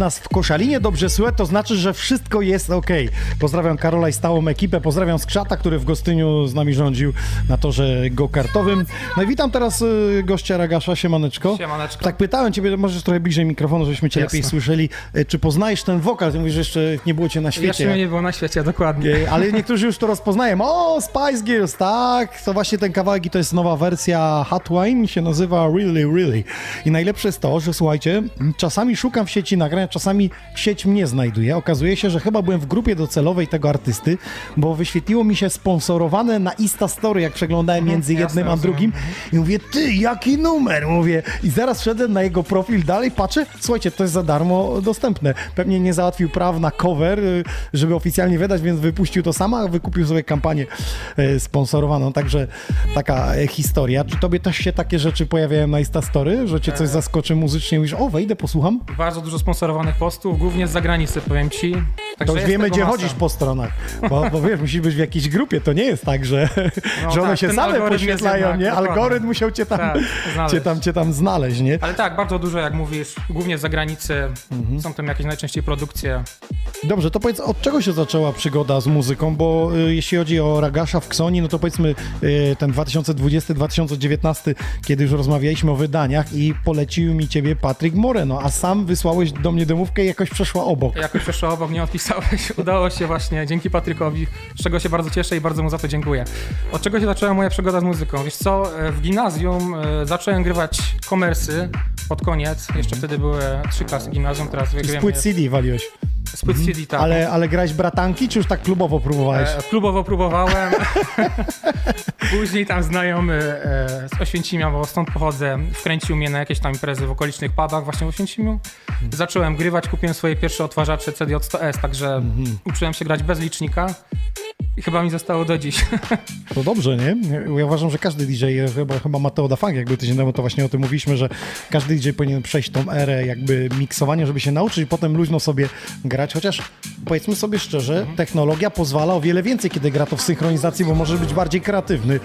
Nas w koszalinie dobrze słychać, to znaczy, że wszystko jest ok. Pozdrawiam Karola i stałą ekipę, pozdrawiam Skrzata, który w Gostyniu z nami rządził na torze go-kartowym. No i witam teraz y, gościa Ragasza, siemaneczko. Siemaneczko. Tak pytałem ciebie, możesz trochę bliżej mikrofonu, żebyśmy cię Jasne. lepiej słyszeli. Y, Czy poznajesz ten wokal? Ty mówisz, że jeszcze nie było cię na świecie. Jeszcze nie było na świecie, dokładnie. Y, Ale niektórzy już to rozpoznają. O, Spice Girls, tak, to właśnie ten kawałek i to jest nowa wersja Hot Wine, się nazywa Really, Really. I najlepsze jest to, że słuchajcie, czasami szukam w sieci nagrań, czasami sieć mnie znajduje. Okazuje się, że chyba byłem w grupie docelowej tego artysty, bo wyświetliło mi się sponsorowane na Insta Story, jak przeglądałem między jasne, jednym a drugim. I mówię, ty, jaki numer? Mówię. I zaraz szedłem na jego profil dalej, patrzę, słuchajcie, to jest za darmo dostępne. Pewnie nie załatwił praw na cover, y, żeby oficjalnie wydać, więc wypuścił to sama, a wykupił sobie kampanię y, sponsorowaną. Także taka e, historia. Czy tobie też się takie rzeczy pojawiają na Instastory, że cię coś zaskoczy muzycznie? Mówisz, o, wejdę, posłucham? Bardzo dużo sponsorowanych postów, głównie z zagranicy, powiem ci. Także To już wiemy, gdzie masa. chodzisz po stronach. Bo, bo wiesz, musisz być w jakiejś grupie. To nie jest tak, że, No że one tak, się same poświetlają, jednak, nie? dokładnie. Algorytm musiał cię tam, Tak, cię tam, cię tam znaleźć, nie? Ale tak, bardzo dużo, jak mówisz, głównie z zagranicy. Mhm. Są tam jakieś najczęściej produkcje. Dobrze, to powiedz, od czego się zaczęła przygoda z muzyką? Bo y, jeśli chodzi o Ragasza w Ksoni, no to powiedzmy y, ten 2020-2019, kiedy już rozmawialiśmy o wydaniach i polecił mi ciebie Patryk Moreno, a sam wysłałeś do mnie demówkę i jakoś przeszła obok. Jakoś przeszło obok, nie odpisałeś. Udało się właśnie, dzięki Patrykowi, z czego się bardzo cieszę i bardzo mu za to dziękuję. Od czego się zaczęła moja przygoda z muzyką? Wiesz co, e, w gimnazjum e, zacząłem grywać komersy pod koniec. Jeszcze wtedy były trzy klasy gimnazjum, teraz Z wiem, płyt jest- CD waliłeś. z płyt CD, tak. Ale, ale grałeś bratanki, czy już tak klubowo próbowałeś? E, Klubowo próbowałem. Później tam znajomy e, z Oświęcimia, bo stąd pochodzę, wkręcił mnie na jakieś tam imprezy w okolicznych pubach właśnie w Oświęcimiu. Zacząłem grywać, kupiłem swoje pierwsze odtwarzacze CDJ-100S, także uczyłem się grać bez licznika i chyba mi zostało do dziś. To dobrze, nie? Ja uważam, że każdy DJ, chyba, chyba Mateo da Funk, jakby tydzień temu to właśnie o tym mówiliśmy, że każdy DJ powinien przejść tą erę jakby miksowania, żeby się nauczyć i potem luźno sobie grać, chociaż powiedzmy sobie szczerze, technologia pozwala o wiele więcej, kiedy gra to w synchronizacji, bo może być bardziej kreatywny.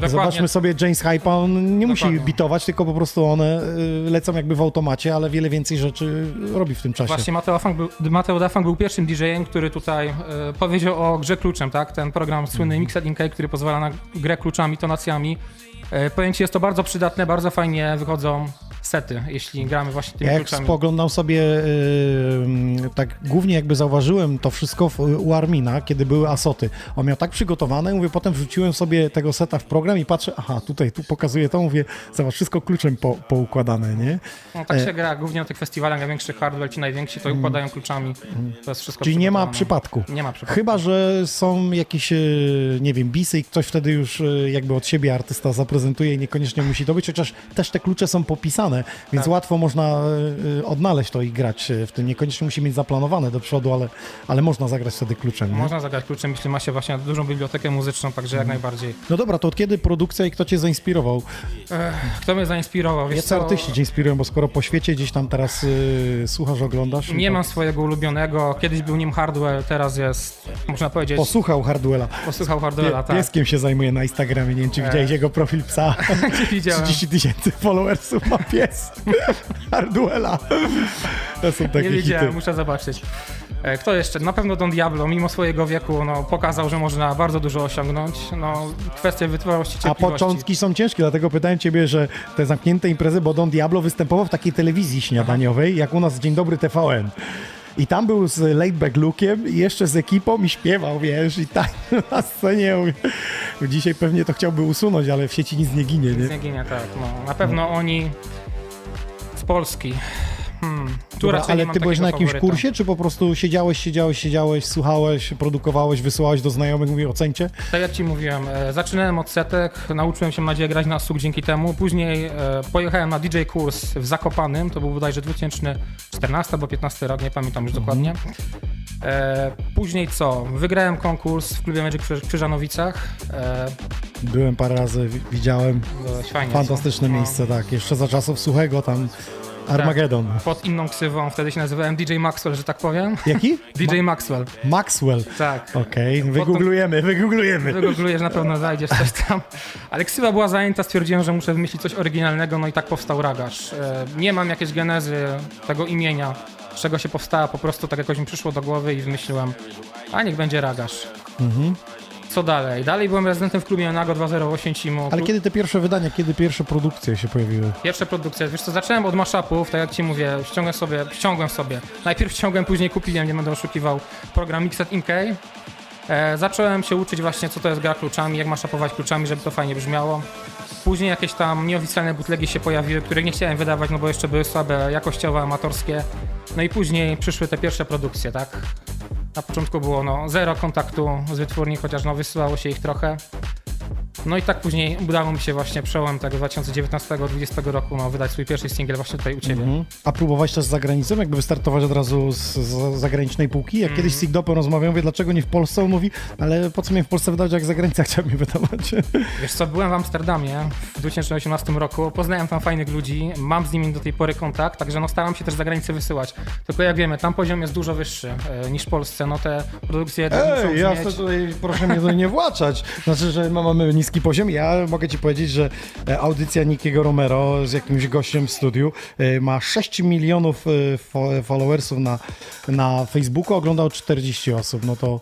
Dokładnie. Zobaczmy sobie James Hypa, on nie musi Dokładnie. bitować, tylko po prostu one y, lecą jakby w automacie, ale wiele więcej rzeczy robi w tym czasie. Właśnie Mateo, Funk był, Mateo Da Funk był pierwszym DJ-em, który tutaj e, powiedział o grze kluczem, tak? Ten program słynny Mixed in K, który pozwala na grę kluczami, tonacjami. E, Ci, jest to bardzo przydatne, bardzo fajnie wychodzą sety, jeśli gramy właśnie tymi Ja jak kluczami. spoglądam sobie, yy, tak głównie jakby zauważyłem to wszystko w, u Armina, kiedy były asoty. On miał tak przygotowane, mówię, potem wrzuciłem sobie tego seta w program i patrzę, aha, tutaj, tu pokazuje to, mówię, zobacz, wszystko kluczem po, poukładane, nie? No, tak E- się gra głównie na tych festiwalach największych hardware, ci najwięksi to układają kluczami. To jest wszystko Mm. Czyli nie ma przypadku. Nie ma przypadku. Chyba, że są jakieś, e, nie wiem, bisy i ktoś wtedy już e, jakby od siebie artysta zaprezentuje i niekoniecznie musi to być, chociaż też te klucze są popisane, więc Tak. łatwo można e, odnaleźć to i grać e, w tym. Niekoniecznie musi mieć zaplanowane do przodu, ale, ale można zagrać wtedy kluczem. Nie? Można zagrać kluczem, jeśli ma się właśnie dużą bibliotekę muzyczną, także Mhm. jak najbardziej. No dobra, to od kiedy produkcja i kto cię zainspirował? Kto mnie zainspirował? Wiesz Jacy co? artyści cię inspirują, bo skoro po świecie gdzieś tam teraz y, słuchasz, oglądasz... Nie to mam swojego ulubionego. Kiedyś był nim Hardwell, teraz jest, można powiedzieć, Posłuchał Hardwella. posłuchał Pie, Hardwella, tak. Pieskiem się zajmuje na Instagramie, nie wiem czy widziałeś jego profil psa. Nie widziałem. 30 tysięcy followersów ma pies. Hardwella. To są takie Nie wiedziałem, hity. muszę zobaczyć. E, Kto jeszcze? Na pewno Don Diablo, mimo swojego wieku, no, pokazał, że można bardzo dużo osiągnąć. No, kwestia wytrwałości, A początki są ciężkie, dlatego pytałem ciebie, że te zamknięte imprezy, bo Don Diablo występował w takiej telewizji śniadaniowej, jak u nas Dzień Dobry TVN. I tam był z Laidback Luke'iem i jeszcze z ekipą i śpiewał, wiesz, i tak na scenie. Dzisiaj pewnie to chciałby usunąć, ale w sieci nic nie ginie, Z nie? Nieginia, tak. No, na pewno oni z Polski. Hmm. Dobra, ale ty byłeś na jakimś faworyta. kursie, czy po prostu siedziałeś, siedziałeś, siedziałeś, słuchałeś, produkowałeś, wysyłałeś do znajomych, mówię, ocencie? Tak jak ci mówiłem, e, zaczynałem od setek, nauczyłem się nadzieję grać na SUG dzięki temu. Później e, pojechałem na DJ kurs w Zakopanym, to był bodajże 2014 albo 15 rok, nie pamiętam już dokładnie. E, później co? Wygrałem konkurs w klubie Magic w Krzyżanowicach. E, Byłem parę razy, wi- widziałem. fajnie. Fantastyczne? No, miejsce, tak. Jeszcze za czasów Suchego tam Armageddon. pod inną ksywą, wtedy się nazywałem DJ Maxwell, że tak powiem. Jaki? DJ Maxwell, Maxwell. tak. Okej, wygooglujemy, wygooglujemy. Wygooglujesz, na pewno znajdziesz coś tam. Ale ksywa była zajęta, stwierdziłem, że muszę wymyślić coś oryginalnego, no i tak powstał Ragasz. E, Nie mam jakiejś genezy tego imienia, z czego się powstała, po prostu tak jakoś mi przyszło do głowy i wymyśliłem, a niech będzie Ragasz. Mhm. Co dalej? Dalej byłem rezydentem w klubie Nago 208 Cimu. Ale kiedy te pierwsze wydania, kiedy pierwsze produkcje się pojawiły? Pierwsze produkcje, wiesz co, zacząłem od mashupów, tak jak ci mówię, ściągłem sobie, ściągłem sobie. Najpierw ściągłem, później kupiłem, nie będę oszukiwał, program Mixed in K. E, zacząłem się uczyć właśnie, co to jest gra kluczami, jak mashupować kluczami, żeby to fajnie brzmiało. Później jakieś tam nieoficjalne bootlegi się pojawiły, które nie chciałem wydawać, no bo jeszcze były słabe, jakościowe, amatorskie. No i później przyszły te pierwsze produkcje, tak? Na początku było no, zero kontaktu z wytwórni, chociaż no, wysyłało się ich trochę. No i tak później udało mi się właśnie przełom tego 2019-2020 roku no, wydać swój pierwszy singiel właśnie tutaj u Ciebie. Mhm. A próbowałeś też za granicą, jakby wystartować od razu z, z zagranicznej półki? Jak kiedyś z Sigdopem rozmawiam, mówię, dlaczego nie w Polsce? On mówi, ale po co mnie w Polsce wydawać, jak za granicą chciał mnie wydawać? Wiesz co, byłem w Amsterdamie w 2018 roku, poznałem tam fajnych ludzi, mam z nimi do tej pory kontakt, także no staram się też za granicę wysyłać. Tylko jak wiemy, tam poziom jest dużo wyższy e, niż w Polsce, no te produkcje Ej, ja brzmieć. tutaj, proszę mnie tutaj nie właczać. Znaczy, że ma- mamy niski poziom. Ja mogę ci powiedzieć, że e, audycja Nikiego Romero z jakimś gościem w studiu e, ma 6 milionów e, fo- followersów na, na Facebooku, oglądał 40 osób. No to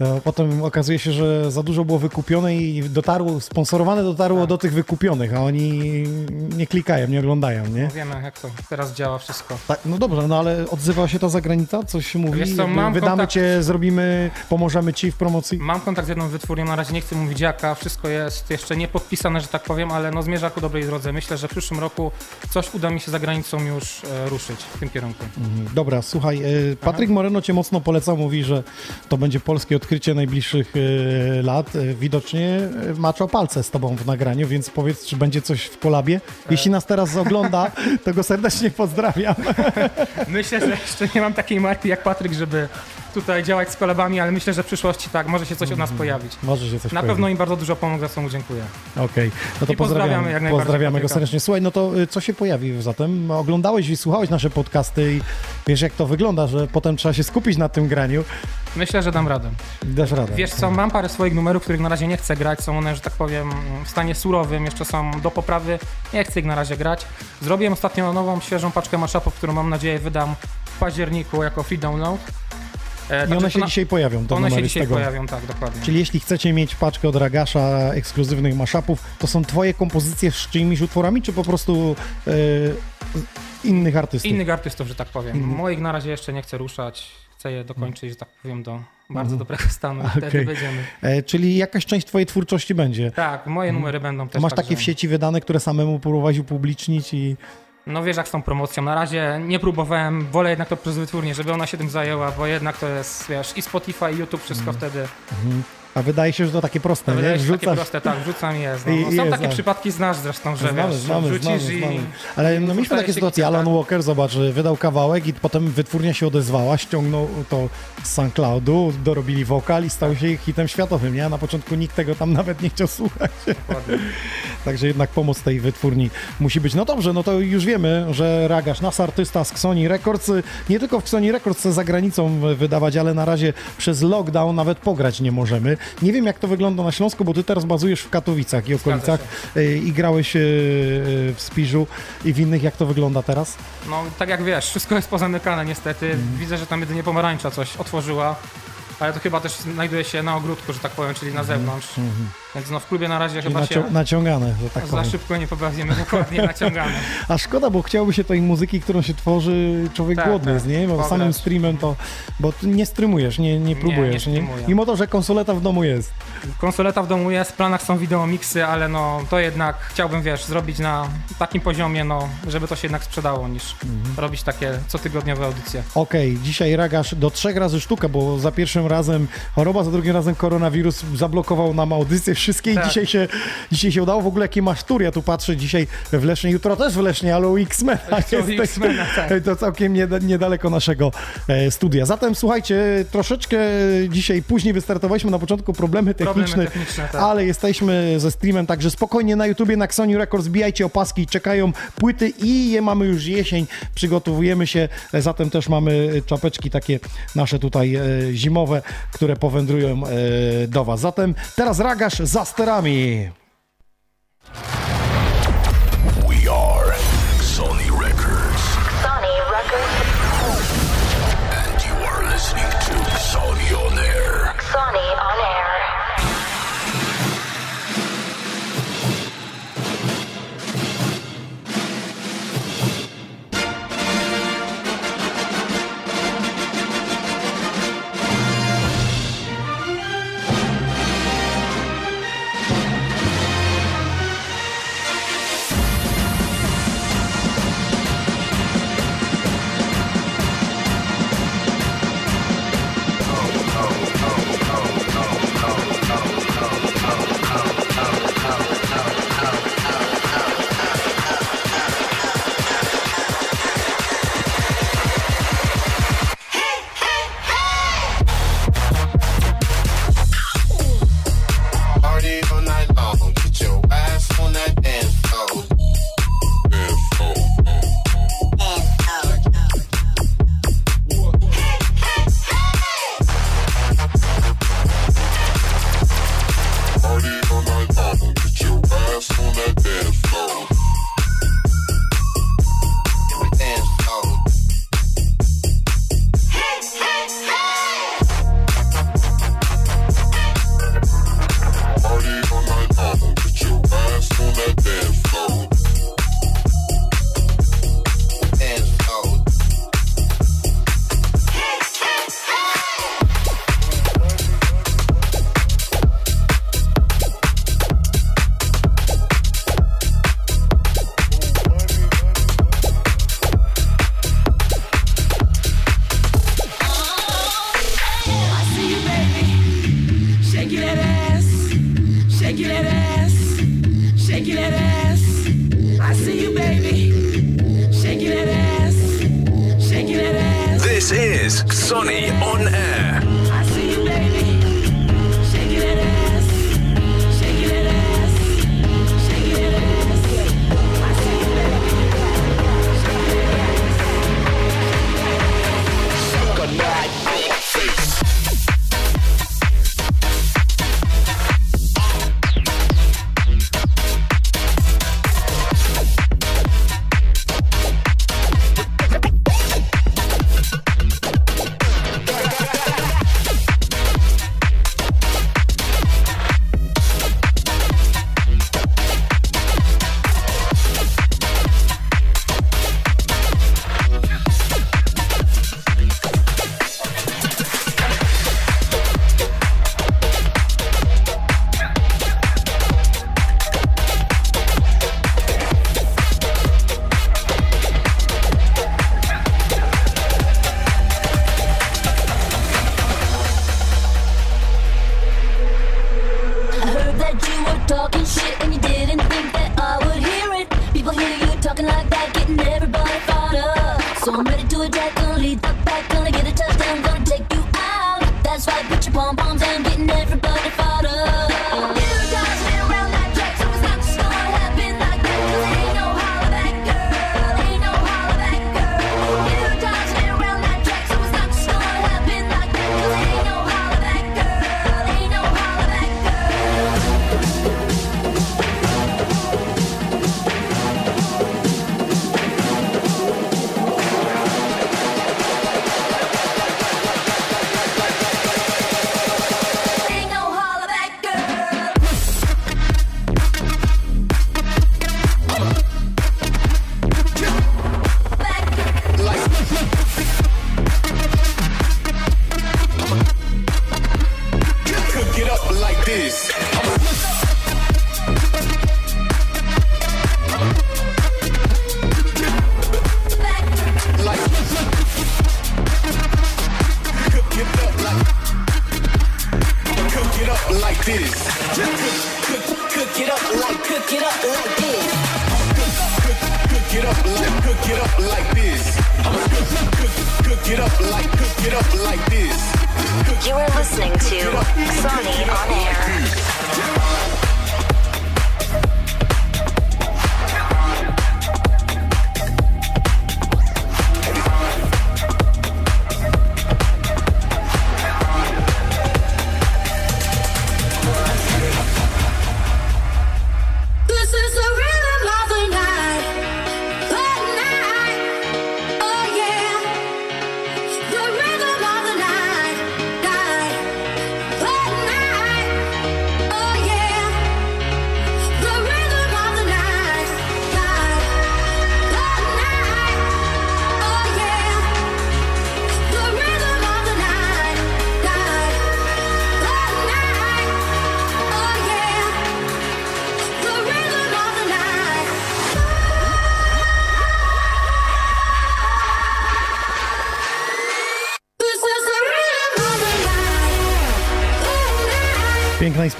e, potem okazuje się, że za dużo było wykupione i dotarło, sponsorowane dotarło do tych wykupionych, a oni nie klikają, nie oglądają, nie? Wiemy jak to teraz działa wszystko. Tak, no dobrze, no ale odzywa się ta zagranica? Coś się mówi? Wiesz co, Wydamy kontakt- cię, zrobimy, pomożemy ci w promocji? Mam kontakt z jedną wytwórnią, na razie nie chcę mówić jaka, wszystko jest jeszcze nie podpisane, że tak powiem, ale no zmierza ku dobrej drodze. Myślę, że w przyszłym roku coś uda mi się za granicą już e, ruszyć w tym kierunku. Dobra, słuchaj, e, Patryk Moreno cię mocno polecał, mówi, że to będzie polskie odkrycie najbliższych e, lat. Widocznie maczał palce z tobą w nagraniu, więc powiedz, czy będzie coś w kolabie. Jeśli nas teraz ogląda, to go serdecznie pozdrawiam. Myślę, że jeszcze nie mam takiej marki jak Patryk, żeby tutaj działać z kolabami, ale myślę, że w przyszłości tak, może się coś od nas pojawić. Może się coś Na pojawi. pewno im bardzo dużo pomógł, za co mu dziękuję. Okej, no to I pozdrawiamy pozdrawiamy, jak najbardziej pozdrawiamy go serdecznie. Słuchaj, no to y, co się pojawi zatem? Oglądałeś i słuchałeś nasze podcasty i wiesz jak to wygląda, że potem trzeba się skupić na tym graniu. Myślę, że dam radę. Dasz radę. Wiesz co, mam parę swoich numerów, których na razie nie chcę grać, są one, że tak powiem, w stanie surowym, jeszcze są do poprawy, nie chcę ich na razie grać. Zrobiłem ostatnio nową, świeżą paczkę mashupów, którą mam nadzieję wydam w październiku jako free download. E, I one to się na- dzisiaj pojawią, to One się dzisiaj tego. pojawią, tak, dokładnie. Czyli jeśli chcecie mieć paczkę od Ragasza ekskluzywnych maszapów, to są twoje kompozycje z czyimiś utworami, czy po prostu e, innych artystów? Innych artystów, że tak powiem. Moich na razie jeszcze nie chcę ruszać. Chcę je dokończyć, że tak powiem, do bardzo dobrego stanu. Mhm. Okej. Wtedy będziemy. E, czyli jakaś część twojej twórczości będzie. Tak, moje numery będą też. Masz takie w sieci wydane, które samemu próbowałeś upublicznić i... No wiesz jak z tą promocją. Na razie nie próbowałem, wolę jednak to przez wytwórnię, żeby ona się tym zajęła, bo jednak to jest, wiesz, i Spotify, i YouTube, wszystko Mhm. wtedy. A wydaje się, że to takie proste, Wydaje nie? się takie proste, tak, wrzucam jest. No. No, są jest, takie tak. przypadki, znasz zresztą, że Znamy, wiesz, znamy, wrzucisz znamy, i... znamy. Ale no, mieliśmy takie sytuacje. Alan tak. Walker, zobacz, wydał kawałek i potem wytwórnia się odezwała, ściągnął to z SoundCloudu, dorobili wokal i stał się hitem światowym, nie? A na początku nikt tego tam nawet nie chciał słuchać. Dokładnie. Także jednak pomoc tej wytwórni musi być. No dobrze, no to już wiemy, że Ragasz, nas artysta z Xoni Records, nie tylko w Xoni Records za granicą wydawać, ale na razie przez lockdown nawet pograć nie możemy. Nie wiem jak to wygląda na Śląsku, bo ty teraz bazujesz w Katowicach i okolicach y, i grałeś y, y, w Spiżu i w innych. Jak to wygląda teraz? No tak jak wiesz, wszystko jest pozamykane niestety. Mhm. Widzę, że tam jedynie pomarańcza coś otworzyła. Ale to chyba też znajduje się na ogródku, że tak powiem, czyli na zewnątrz. Więc no w klubie na razie. Czyli chyba nacią- się naciągane, że tak za powiem. szybko nie pobawimy, dokładnie naciągane. A szkoda, bo chciałby się tej muzyki, którą się tworzy, człowiek Tak, głodny tak. jest, nie? Bo Pograć. samym streamem to, bo ty nie streamujesz, nie, nie próbujesz, nie, streamuję. Mimo to, że konsoleta w domu jest. Konsoleta w domu jest, w planach są wideomiksy, ale no to jednak chciałbym, wiesz, zrobić na takim poziomie, no, żeby to się jednak sprzedało, niż Mhm. robić takie cotygodniowe audycje. Okej, dzisiaj Ragasz do trzech razy sztuka, bo za pierwszym razem choroba, za drugim razem koronawirus zablokował nam audycje wszystkie i Tak. dzisiaj się, dzisiaj się udało. W ogóle jakie masz? Ja tu patrzę dzisiaj w Lesznie, jutro też w Lesznie, ale u X-Mena jesteś. Tak. To całkiem nieda- niedaleko naszego e, studia. Zatem słuchajcie, troszeczkę dzisiaj później wystartowaliśmy na początku problemy Problemy techniczne, techniczne, tak. ale jesteśmy ze streamem, także spokojnie na YouTubie, na Xoni Records, bijajcie opaski, czekają płyty i je mamy już jesień, przygotowujemy się, e, zatem też mamy czapeczki takie nasze tutaj e, zimowe, które powędrują do Was. Zatem teraz Ragasz za sterami. down, getting everything.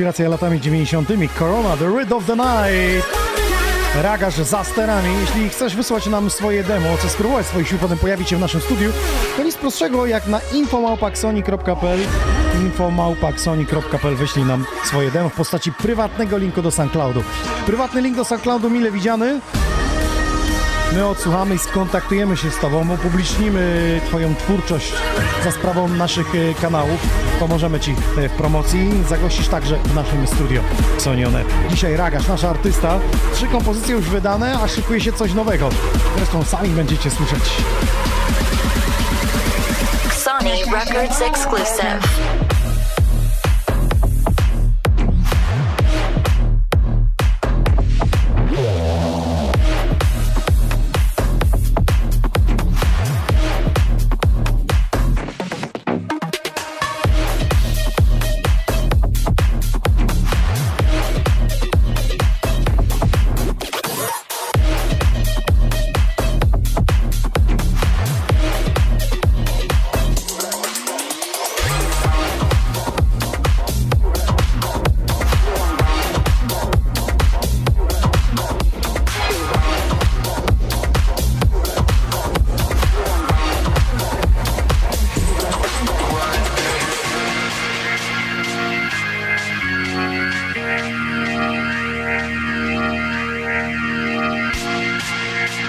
Inspiracja latami 90. Corona, The Rid of the Night. Ragaż za sterami. Jeśli chcesz wysłać nam swoje demo, czy spróbować swoich sił, potem pojawić się w naszym studiu, to nic prostszego jak na infomałpaksoni.pl infomałpaksoni.pl wyślij nam swoje demo w postaci prywatnego linku do SoundCloudu. Prywatny link do SoundCloudu mile widziany. My odsłuchamy i skontaktujemy się z Tobą, upublicznimy Twoją twórczość za sprawą naszych e, kanałów. Pomożemy Ci e, w promocji. Zagościsz także w naszym studio Sonione. Dzisiaj Ragasz, nasz artysta. Trzy kompozycje już wydane, a szykuje się coś nowego. Zresztą sami będziecie słyszeć. Sony Records exclusive.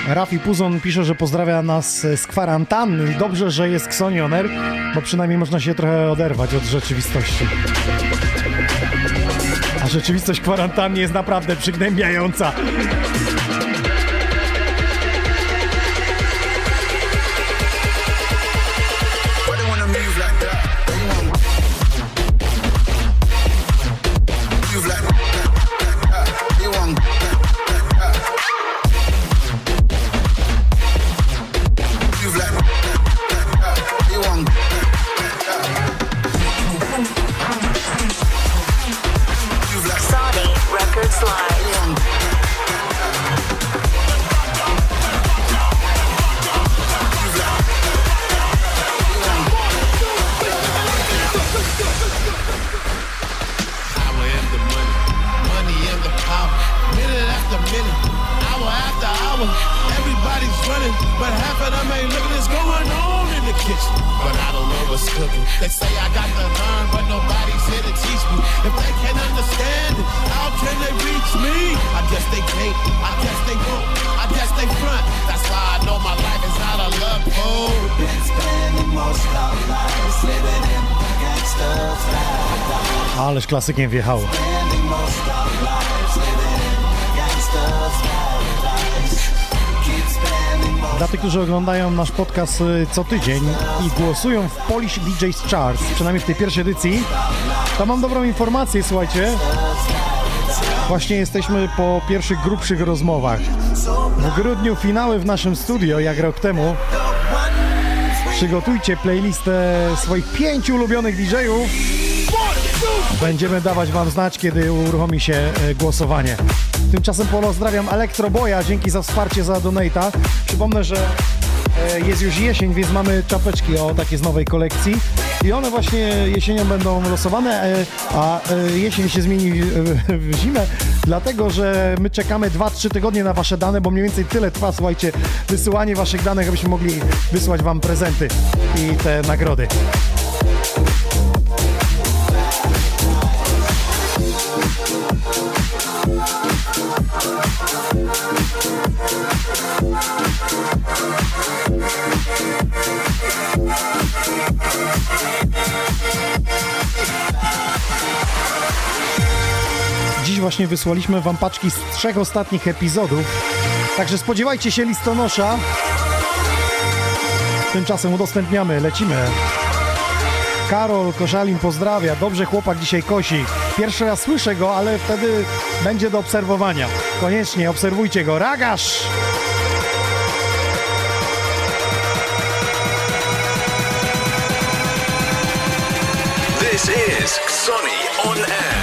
Rafi Puzon pisze, że pozdrawia nas z kwarantanny. Dobrze, że jest Xonioner, bo przynajmniej można się trochę oderwać od rzeczywistości. A rzeczywistość kwarantanny jest naprawdę przygnębiająca. Klasykiem wjechało. Dla tych, którzy oglądają nasz podcast y, co tydzień i głosują w Polish DJs Charts, przynajmniej w tej pierwszej edycji, to mam dobrą informację, słuchajcie. Właśnie jesteśmy po pierwszych grubszych rozmowach. W grudniu finały w naszym studio, jak rok temu. Przygotujcie playlistę swoich pięciu ulubionych DJ-ów. Będziemy dawać Wam znać, kiedy uruchomi się e, głosowanie. Tymczasem pozdrawiam Elektroboja, dzięki za wsparcie, za donata. Przypomnę, że e, jest już jesień, więc mamy czapeczki o takie z nowej kolekcji i one właśnie jesienią będą losowane, e, a jesień się zmieni w zimę, dlatego że my czekamy 2-3 tygodnie na Wasze dane, bo mniej więcej tyle trwa, słuchajcie, wysyłanie Waszych danych, abyśmy mogli wysłać Wam prezenty i te nagrody. właśnie wysłaliśmy wam paczki z trzech ostatnich epizodów. Także spodziewajcie się listonosza. Tymczasem udostępniamy, lecimy. Karol Koszalin pozdrawia. Dobrze chłopak dzisiaj kosi. Pierwszy raz słyszę go, ale wtedy będzie do obserwowania. Koniecznie obserwujcie go. Ragasz! This is Sony on air.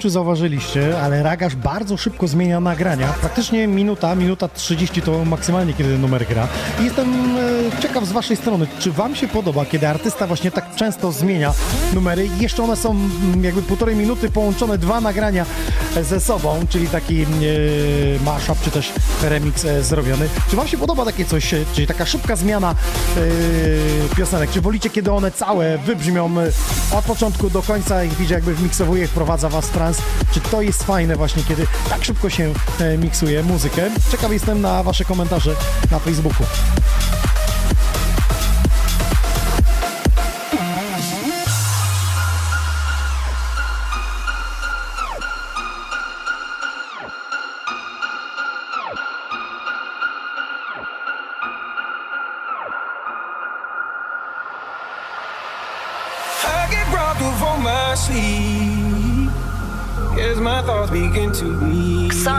Czy zauważyliście, ale Ragasz bardzo szybko zmienia nagrania. Praktycznie minuta, minuta 30 to maksymalnie, kiedy numer gra. I jestem e, ciekaw z waszej strony, czy wam się podoba, kiedy artysta właśnie tak często zmienia numery jeszcze one są mm, jakby półtorej minuty połączone dwa nagrania ze sobą, czyli taki e, mashup, czy też remix e, zrobiony. Czy wam się podoba takie coś, e, czyli taka szybka zmiana e, piosenek? Czy wolicie, kiedy one całe wybrzmią e, od początku do końca i widzicie, jakby miksowuje, wprowadza was trans? Czy to jest fajne właśnie, kiedy tak szybko się e, miksuje muzykę? Ciekaw jestem na wasze komentarze na Facebooku.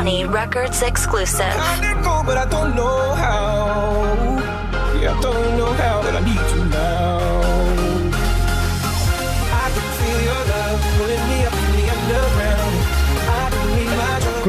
Sony Records exclusive.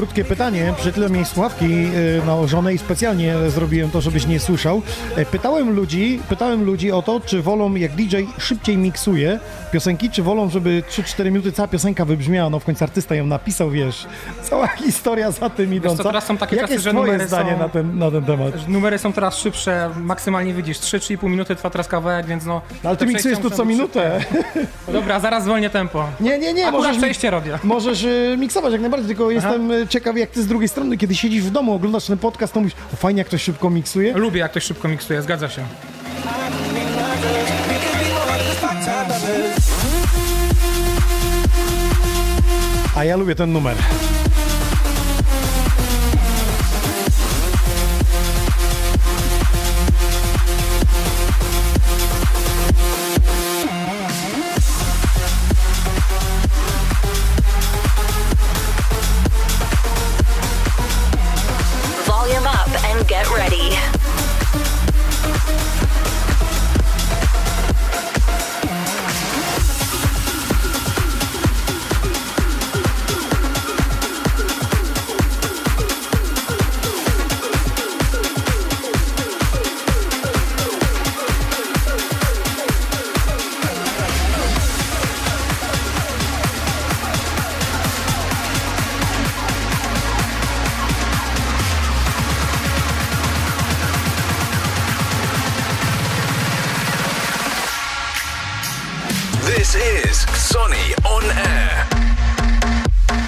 Krótkie pytanie, przy tyle miej słuchawki y, nałożone i specjalnie zrobiłem to, żebyś nie słyszał. E, Pytałem ludzi, pytałem ludzi o to, czy wolą jak DJ szybciej miksuje piosenki, czy wolą, żeby 3-4 minuty cała piosenka wybrzmiała, no w końcu artysta ją napisał, wiesz, cała historia za tym idąca. teraz są takie Jakie czasy, jest że numery zdanie są- na ten, na ten temat? Numery są teraz szybsze, maksymalnie widzisz, 3-3,5 minuty trwa teraz kawałek, więc no... No, ale ty miksujesz tu co minutę. Dobra, zaraz zwolnię tempo. Nie, nie, nie, Akurat możesz, przejście robię. możesz y, miksować jak najbardziej, tylko jestem y, ciekaw jak ty z drugiej strony, kiedy siedzisz w domu, oglądasz ten podcast, to mówisz, o fajnie jak ktoś szybko miksuje. Lubię, jak ktoś szybko miksuje, zgadza się. A ja lubię ten numer.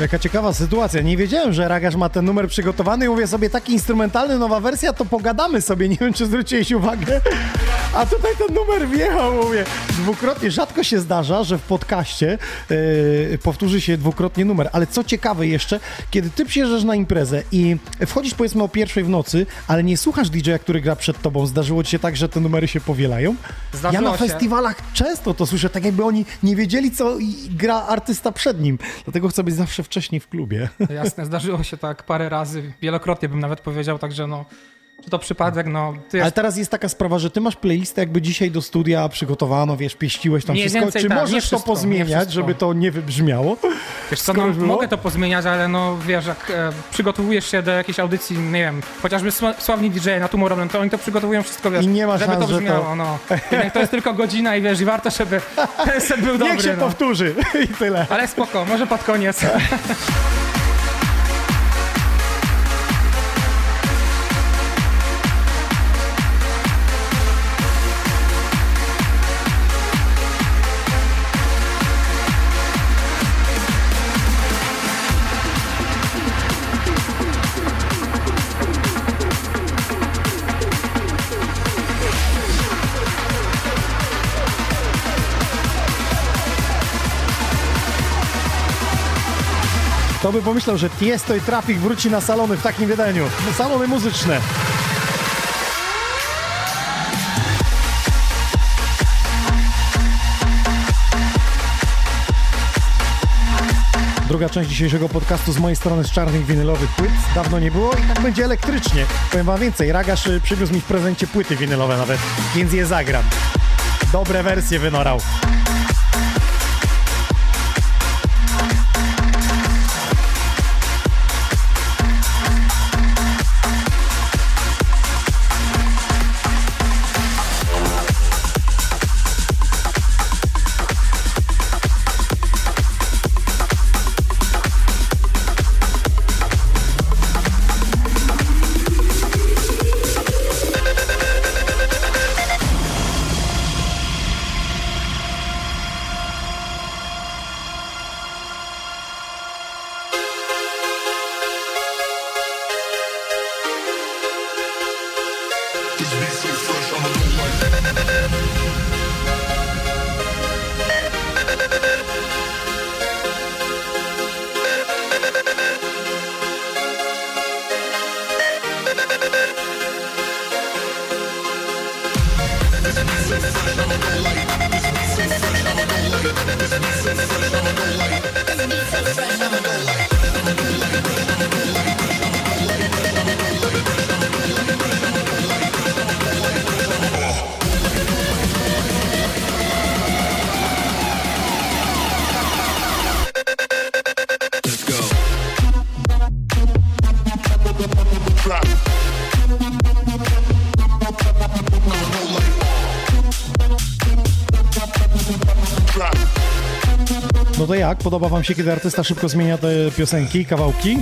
Jaka ciekawa sytuacja. Nie wiedziałem, że Ragasz ma ten numer przygotowany i mówię sobie, taki instrumentalny, nowa wersja, to pogadamy sobie. Nie wiem, czy zwróciłeś uwagę. A tutaj ten numer wjechał, mówię. Dwukrotnie, rzadko się zdarza, że w podcaście yy, powtórzy się dwukrotnie numer. Ale co ciekawe jeszcze, kiedy ty przyjeżdżasz na imprezę i wchodzisz powiedzmy o pierwszej w nocy, ale nie słuchasz DJ-a, który gra przed tobą, zdarzyło ci się tak, że te numery się powielają? Zdarzyło ja na się. festiwalach często to słyszę, tak jakby oni nie wiedzieli, co gra artysta przed nim. Dlatego chcę być zawsze wcześniej w klubie. Jasne, zdarzyło się tak parę razy, wielokrotnie bym nawet powiedział, także no, czy to przypadek, no, ty Ale jest, teraz jest taka sprawa, że ty masz playlistę jakby dzisiaj do studia przygotowano, wiesz, pieściłeś tam Mniej wszystko. więcej Czy tak, możesz to wszystko, nie pozmieniać, żeby to nie wybrzmiało? wiesz co, no, mogę to pozmieniać, ale no, wiesz, jak e, przygotowujesz się do jakiejś audycji, nie wiem, chociażby sła- sławni DJ na Tomorrowland, to oni to przygotowują wszystko, wiesz, I nie ma żeby szans, to że to- brzmiało, no. Jednak to jest tylko godzina i wiesz, i warto, żeby ten set był dobry, Niech się no. powtórzy i tyle. Ale spoko, może pod koniec. by pomyślał, że Tiesto i Trafik wróci na salony w takim wydaniu? Salony muzyczne. Druga część dzisiejszego podcastu z mojej strony z czarnych winylowych płyt. Dawno nie było i tak będzie elektrycznie. Powiem wam więcej, Ragasz y, przywiózł mi w prezencie płyty winylowe nawet, więc je zagram. Dobre wersje wynorał. Jak? Podoba wam się, kiedy artysta szybko zmienia te piosenki, kawałki?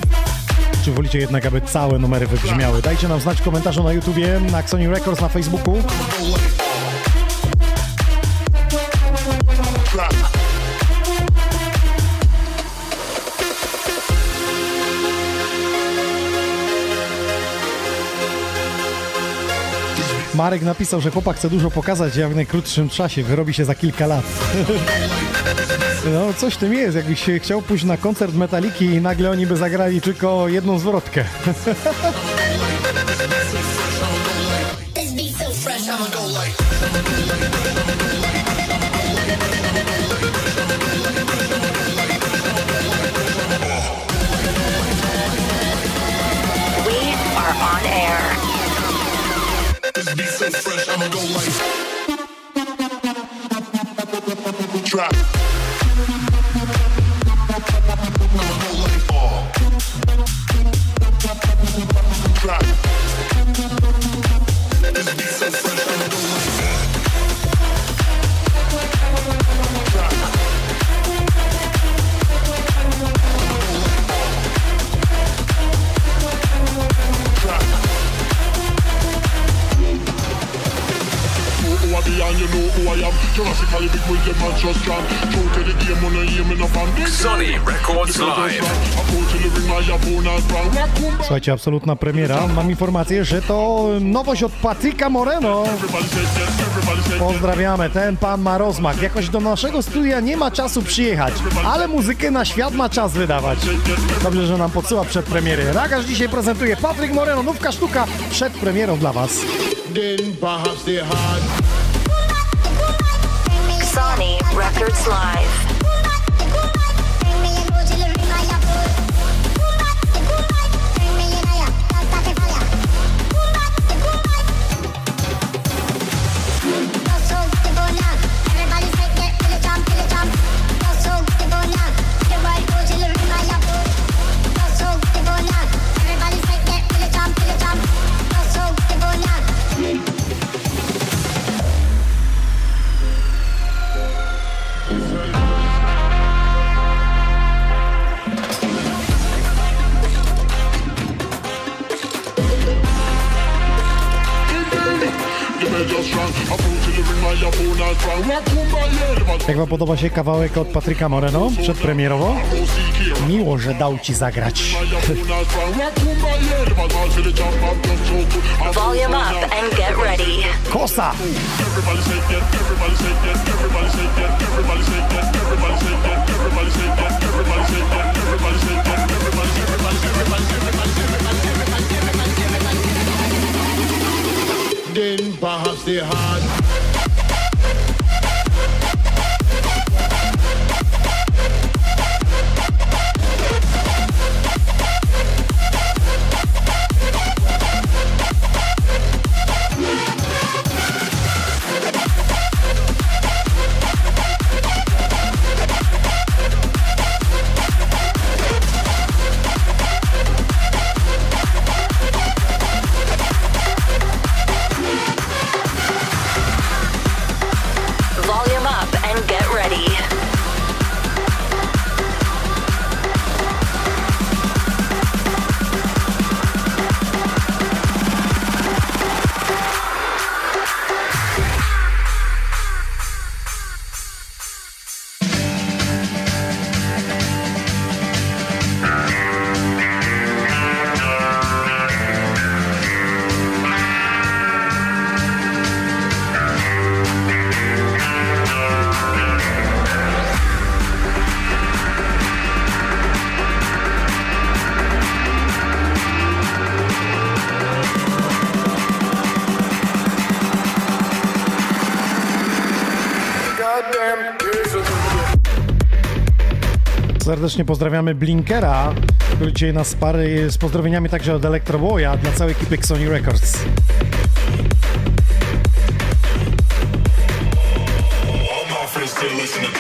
Czy wolicie jednak, aby całe numery wybrzmiały? Dajcie nam znać w komentarzu na YouTubie, na Axoni Records, na Facebooku. Marek napisał, że chłopak chce dużo pokazać, a w najkrótszym czasie wyrobi się za kilka lat. No, coś w tym jest. Jakbyś chciał pójść na koncert Metaliki i nagle oni by zagrali tylko jedną zwrotkę. We are on air. This beat so fresh, I'ma go like. Trap. Jurassically big with them and just can. True to the game, me no fan. Sony Records Live. The. Słuchajcie, absolutna premiera. Mam informację, że to nowość od Patryka Moreno. Pozdrawiamy, ten pan ma rozmach. Jakoś do naszego studia nie ma czasu przyjechać, ale muzykę na świat ma czas wydawać. Dobrze, że nam podsyła przed premiery. Ragaż dzisiaj prezentuje Patryk Moreno, nówka sztuka przed premierą dla was. Then perhaps they hard. Sony Records Live. Jak Wam podoba się kawałek od Patryka Moreno przedpremierowo? Miło, że dał Ci zagrać. Volume up and get ready. Kosa! Then perhaps they had Serdecznie pozdrawiamy Blinkera, który dzisiaj nas pary z pozdrowieniami także od Electroboya dla całej ekipy Sony Records. All my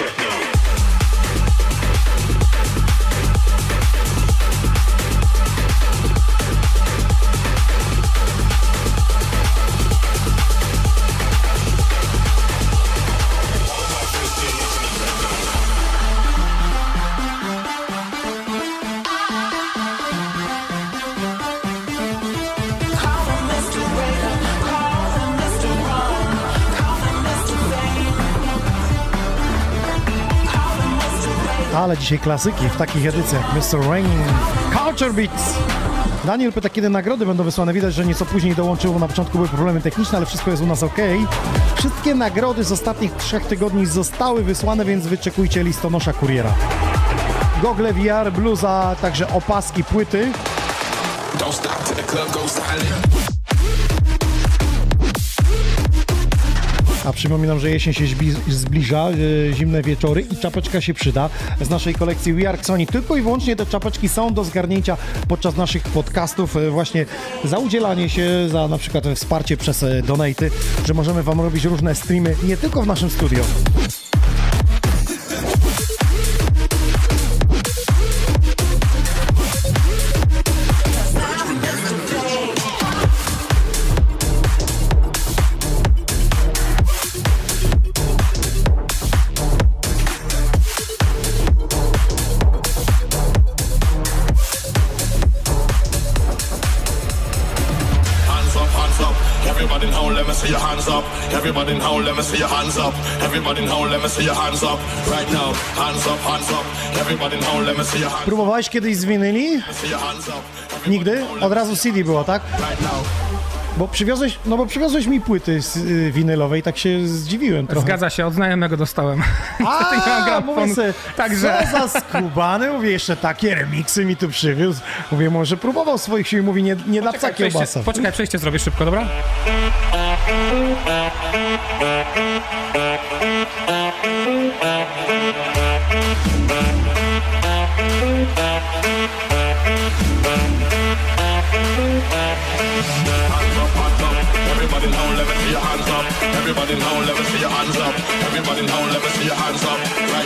Ale dzisiaj klasyki w takich edycjach. Mr. Rain, Culture Beats. Daniel pyta, kiedy nagrody będą wysłane. Widać, że nieco później dołączyło. Na początku były problemy techniczne, ale wszystko jest u nas ok. Wszystkie nagrody z ostatnich trzech tygodni zostały wysłane, więc wyczekujcie listonosza kuriera. Gogle VR, bluza, także opaski, płyty. Don't stop the club silent. A przypominam, że jesień się zbliża, e, zimne wieczory i czapeczka się przyda. Z naszej kolekcji We Are Sony tylko i wyłącznie te czapeczki są do zgarnięcia podczas naszych podcastów. e, Właśnie za udzielanie się, za na przykład wsparcie przez e, donaty, że możemy Wam robić różne streamy nie tylko w naszym studio. See your hands up. Everybody now, let me see your hands up. Right now, hands up, hands up. Everybody now, let me see your hands Próbowałeś kiedyś z winyli? up. Nigdy? Od razu CD było, tak? Right now. Bo przywiozłeś, no bo przywiozłeś mi płyty z, y, winylowej, tak się zdziwiłem trochę. Zgadza się, od znajomego dostałem. A, nie mam gramofonu. mówię sobie, Także- co za skubany, mówię, jeszcze takie remiksy mi tu przywiózł. Mówię, może próbował swoich sił, mówi, nie, nie dla psa kiełbasa. poczekaj, przejście zrobię szybko, dobra? Everybody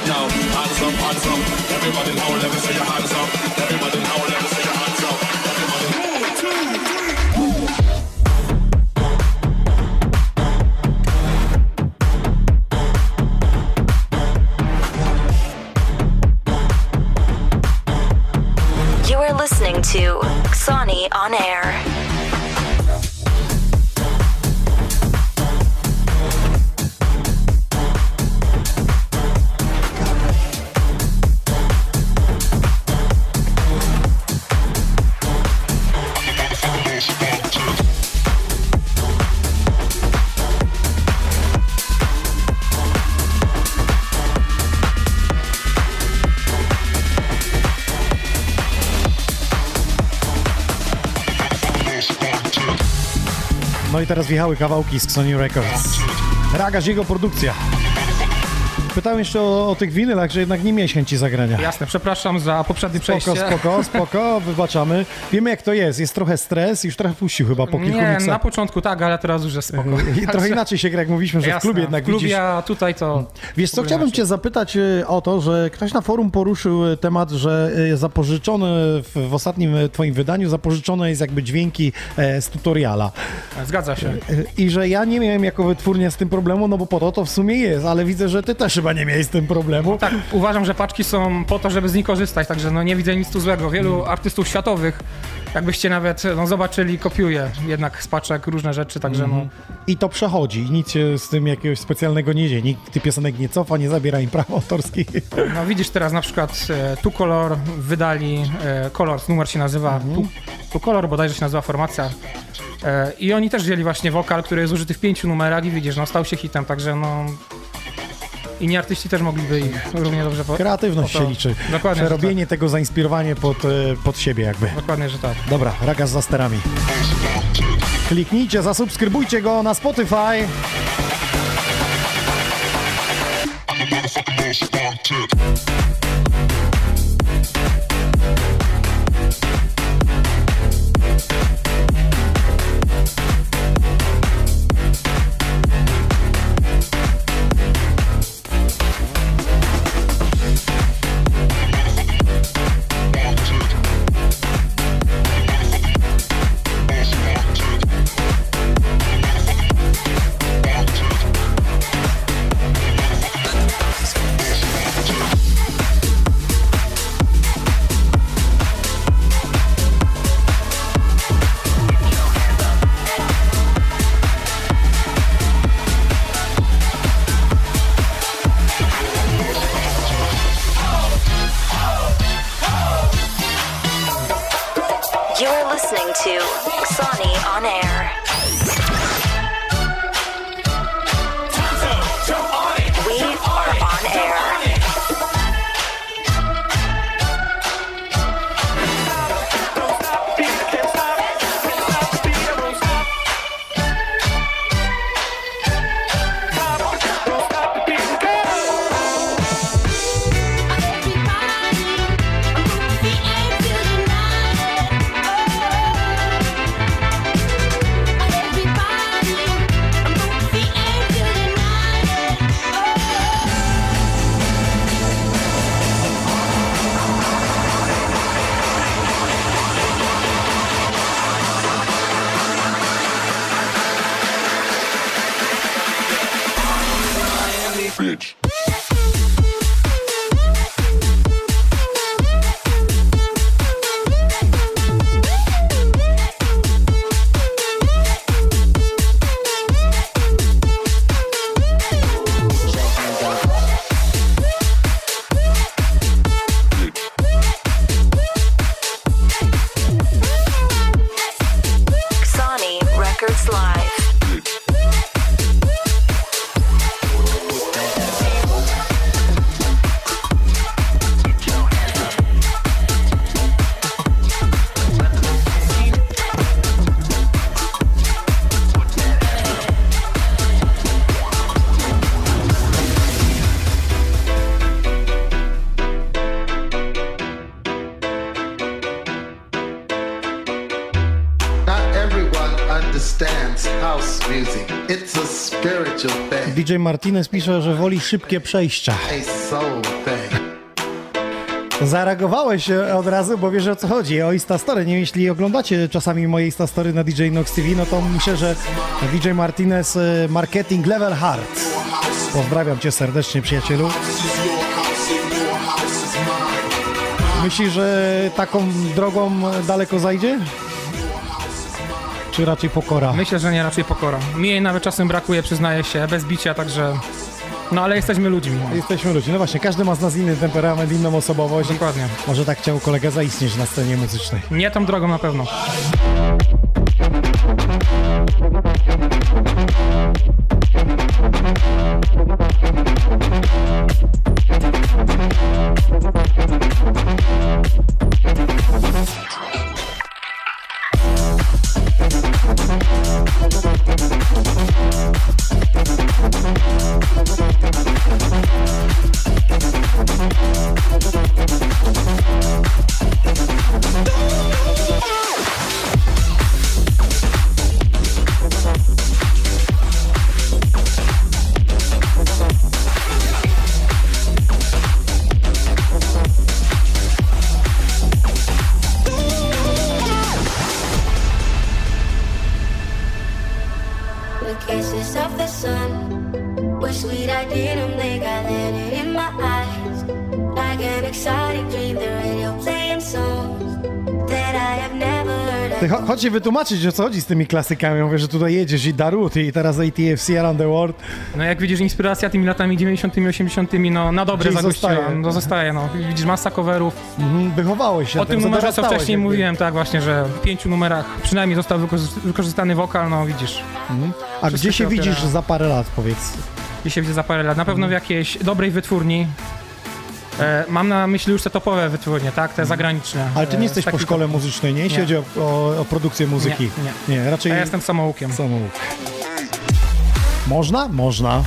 now, hands up, hands up, everybody know, let me see your hands up. On Air. Teraz wjechały kawałki z Sony Records. Ragaż jego produkcja. Pytałem jeszcze o, o tych winylach, że jednak nie miałeś chęci zagrania. Jasne, przepraszam za poprzednie Spoko, przejście. spoko, spoko, wybaczamy. Wiemy jak to jest, jest trochę stres, już trochę puścił chyba po kilku Nie, miksach. na początku tak, ale teraz już jest spoko. I trochę inaczej się gra, jak mówiliśmy, że w Jasne, klubie jednak w klubie, widzisz. a tutaj to... Wiesz co, w chciałbym inaczej. cię zapytać y, o to, że ktoś na forum poruszył y, temat, że y, zapożyczone w, w ostatnim twoim wydaniu zapożyczone jest jakby dźwięki e, z tutoriala. Zgadza się. I że ja nie miałem jako wytwórnia z tym problemu, no bo po to to w sumie jest, ale widzę, że ty też chyba nie miałeś z tym problemu. Tak, uważam, że paczki są po to, żeby z nich korzystać, także no nie widzę nic tu złego. Wielu Mm. artystów światowych, jakbyście nawet no, zobaczyli, kopiuje jednak z paczek różne rzeczy, także Mhm. no... I to przechodzi, i nic się z tym jakiegoś specjalnego nie dzieje. Nikt tych piosenek nie cofa, nie zabiera im praw autorskich. No widzisz teraz na przykład e, Tu Color wydali, e, numer się nazywa Mhm. tu, tu Color, bodajże się nazywa formacja. E, I oni też wzięli właśnie wokal, który jest użyty w pięciu numerach i widzisz, no stał się hitem, także no... Inni artyści też mogliby ich równie dobrze... Po, Kreatywność po to- się liczy. Dokładnie, Przerobienie tego, zainspirowanie pod, e, pod siebie jakby. tak. Dokładnie, że tak. Dobra, Ragas za sterami. Kliknijcie, zasubskrybujcie go na Spotify. You DJ Martinez pisze, że woli szybkie przejścia. Zareagowałeś e, od razu, bo wiesz o co chodzi, o Instastory. Nie jeśli oglądacie czasami moje Instastory na DJ Nox TV, no to myślę, że DJ Martinez e, Marketing Level Hard. Pozdrawiam cię serdecznie, przyjacielu. Myślisz, że taką drogą daleko zajdzie? Czy raczej pokora? Myślę, że nie, raczej pokora. Mi jej nawet czasem brakuje, przyznaję się, bez bicia, także... No ale jesteśmy ludźmi. Jesteśmy ludźmi. No właśnie, każdy ma z nas inny temperament, inną osobowość. Dokładnie. Może tak chciał kolega zaistnieć na scenie muzycznej. Nie tą drogą na pewno. Wytłumaczyć, o co chodzi z tymi klasykami. Mówię, że tutaj jedziesz i Darut i teraz ATFC Around the World. No jak widzisz, inspiracja tymi latami 90 80 no na dobre Gdzieś zagościła. No zostaje, no. Widzisz, masa coverów. Mhm, wychowałeś się O tym numerze, co wcześniej jakby. mówiłem, tak właśnie, że w pięciu numerach przynajmniej został wykorzy- wykorzystany wokal, no widzisz. Mhm. A gdzie się widzisz za parę lat, powiedz? Gdzie się widzę za parę lat? Na pewno w jakiejś dobrej wytwórni. E, mam na myśli już te topowe wytwórnie, tak? Te zagraniczne. Mhm. Ale ty nie E, jesteś po szkole muzycznej, nie? Jeśli Nie. chodzi o, o, o produkcję muzyki. Nie, nie. raczej... A ja jestem samoukiem. Samouk. Można? Można.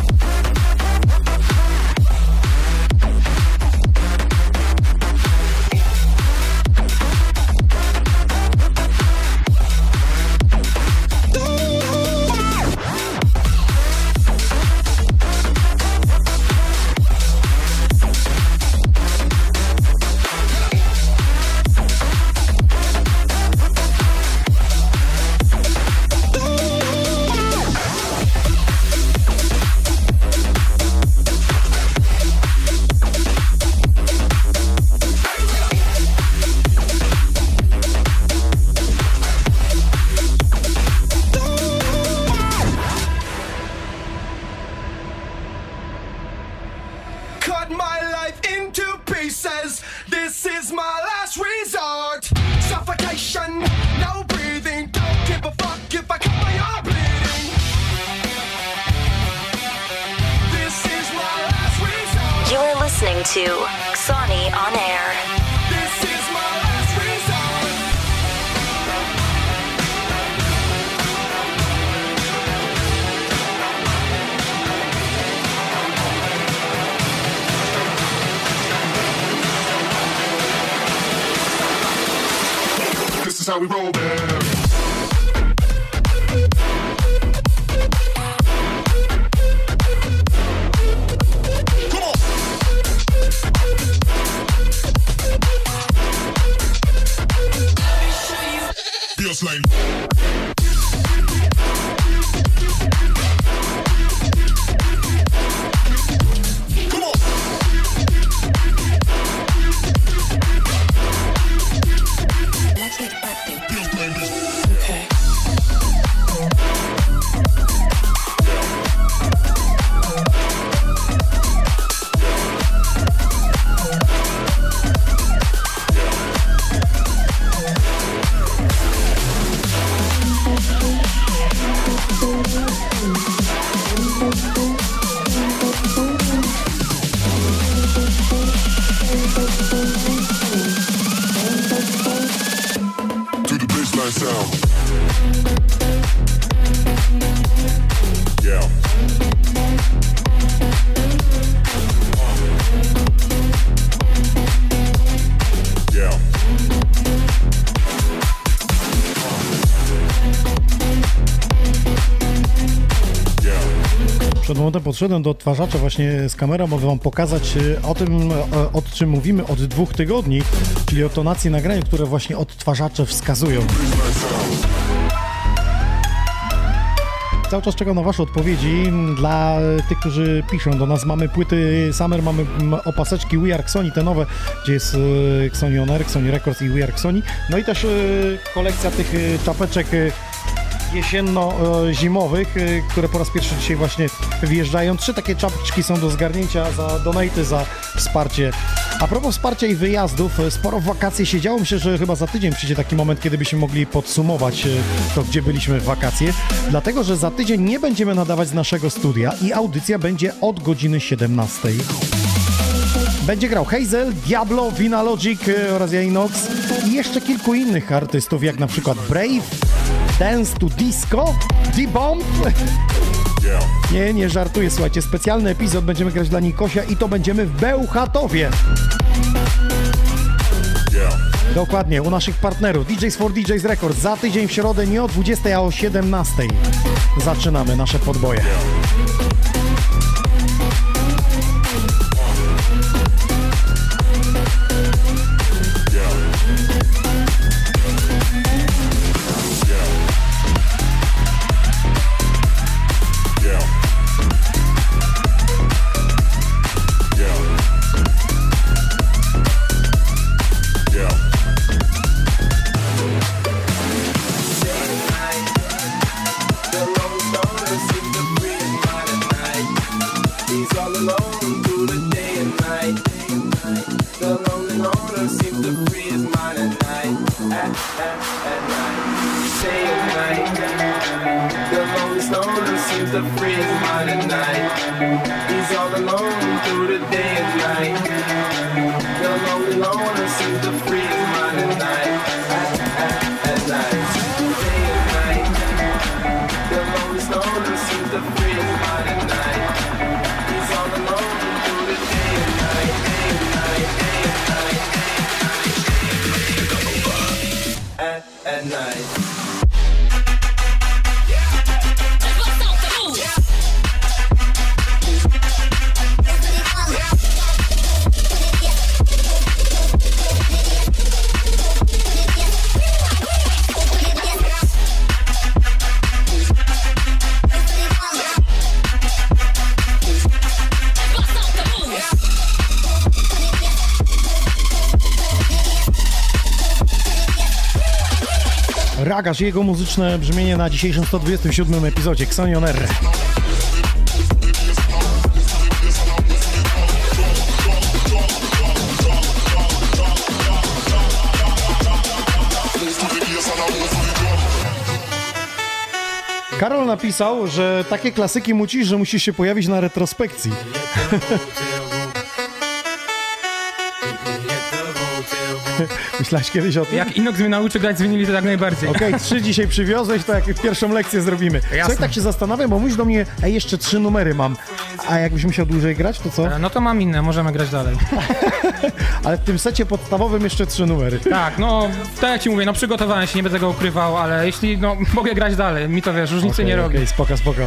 Podszedłem do odtwarzacza właśnie z kamerą, aby wam pokazać e, o tym, e, o czym mówimy od dwóch tygodni, czyli o tonacji nagrania, które właśnie odtwarzacze wskazują. Cały czas czekam na Wasze odpowiedzi. Dla tych, którzy piszą do nas, mamy płyty Summer, mamy opaseczki We Are Sony, te nowe, gdzie jest e, Xoni On Air, Xoni Records i We Are Sony. No i też kolekcja tych czapeczek jesienno-zimowych, e, które po raz pierwszy dzisiaj właśnie wjeżdżają. Trzy takie czapeczki są do zgarnięcia za donaty, za wsparcie. A propos wsparcia i wyjazdów, e, sporo w wakacje się działo. Myślę, że chyba za tydzień przyjdzie taki moment, kiedy byśmy mogli podsumować e, to, gdzie byliśmy w wakacje. Dlatego, że za tydzień nie będziemy nadawać z naszego studia i audycja będzie od godziny 17. Będzie grał Hazel, Diablo, Vinalogic oraz Jainox i jeszcze kilku innych artystów, jak na przykład Brave, Dance to Disco, D-Bomb. Nie, nie żartuję, słuchajcie, specjalny epizod będziemy grać dla Nikosia i to będziemy w Bełchatowie. Dokładnie, u naszych partnerów DJs for DJs Records za tydzień w środę nie o 20, a o 17. Zaczynamy nasze podboje. Jego muzyczne brzmienie na dzisiejszym 127 epizodzie Xonion R. Karol napisał, że takie klasyki mucisz, że musisz się pojawić na retrospekcji. Myślałeś kiedyś o tym? Jak Inox mnie nauczy grać z winyli, to jak najbardziej. Okej, trzy dzisiaj przywiozłeś, to jak pierwszą lekcję zrobimy. Słuchaj, tak się zastanawiam, bo mówisz do mnie, ej, jeszcze trzy numery mam. A jakbyś musiał dłużej grać, to co? No to mam inne, możemy grać dalej. Ale w tym secie podstawowym jeszcze trzy numery. Tak, no, tak jak ci mówię, no przygotowałem się, nie będę go ukrywał, ale jeśli, no, mogę grać dalej, mi to wiesz, różnicy Okej, nie robi. Okej, spoko, spoko.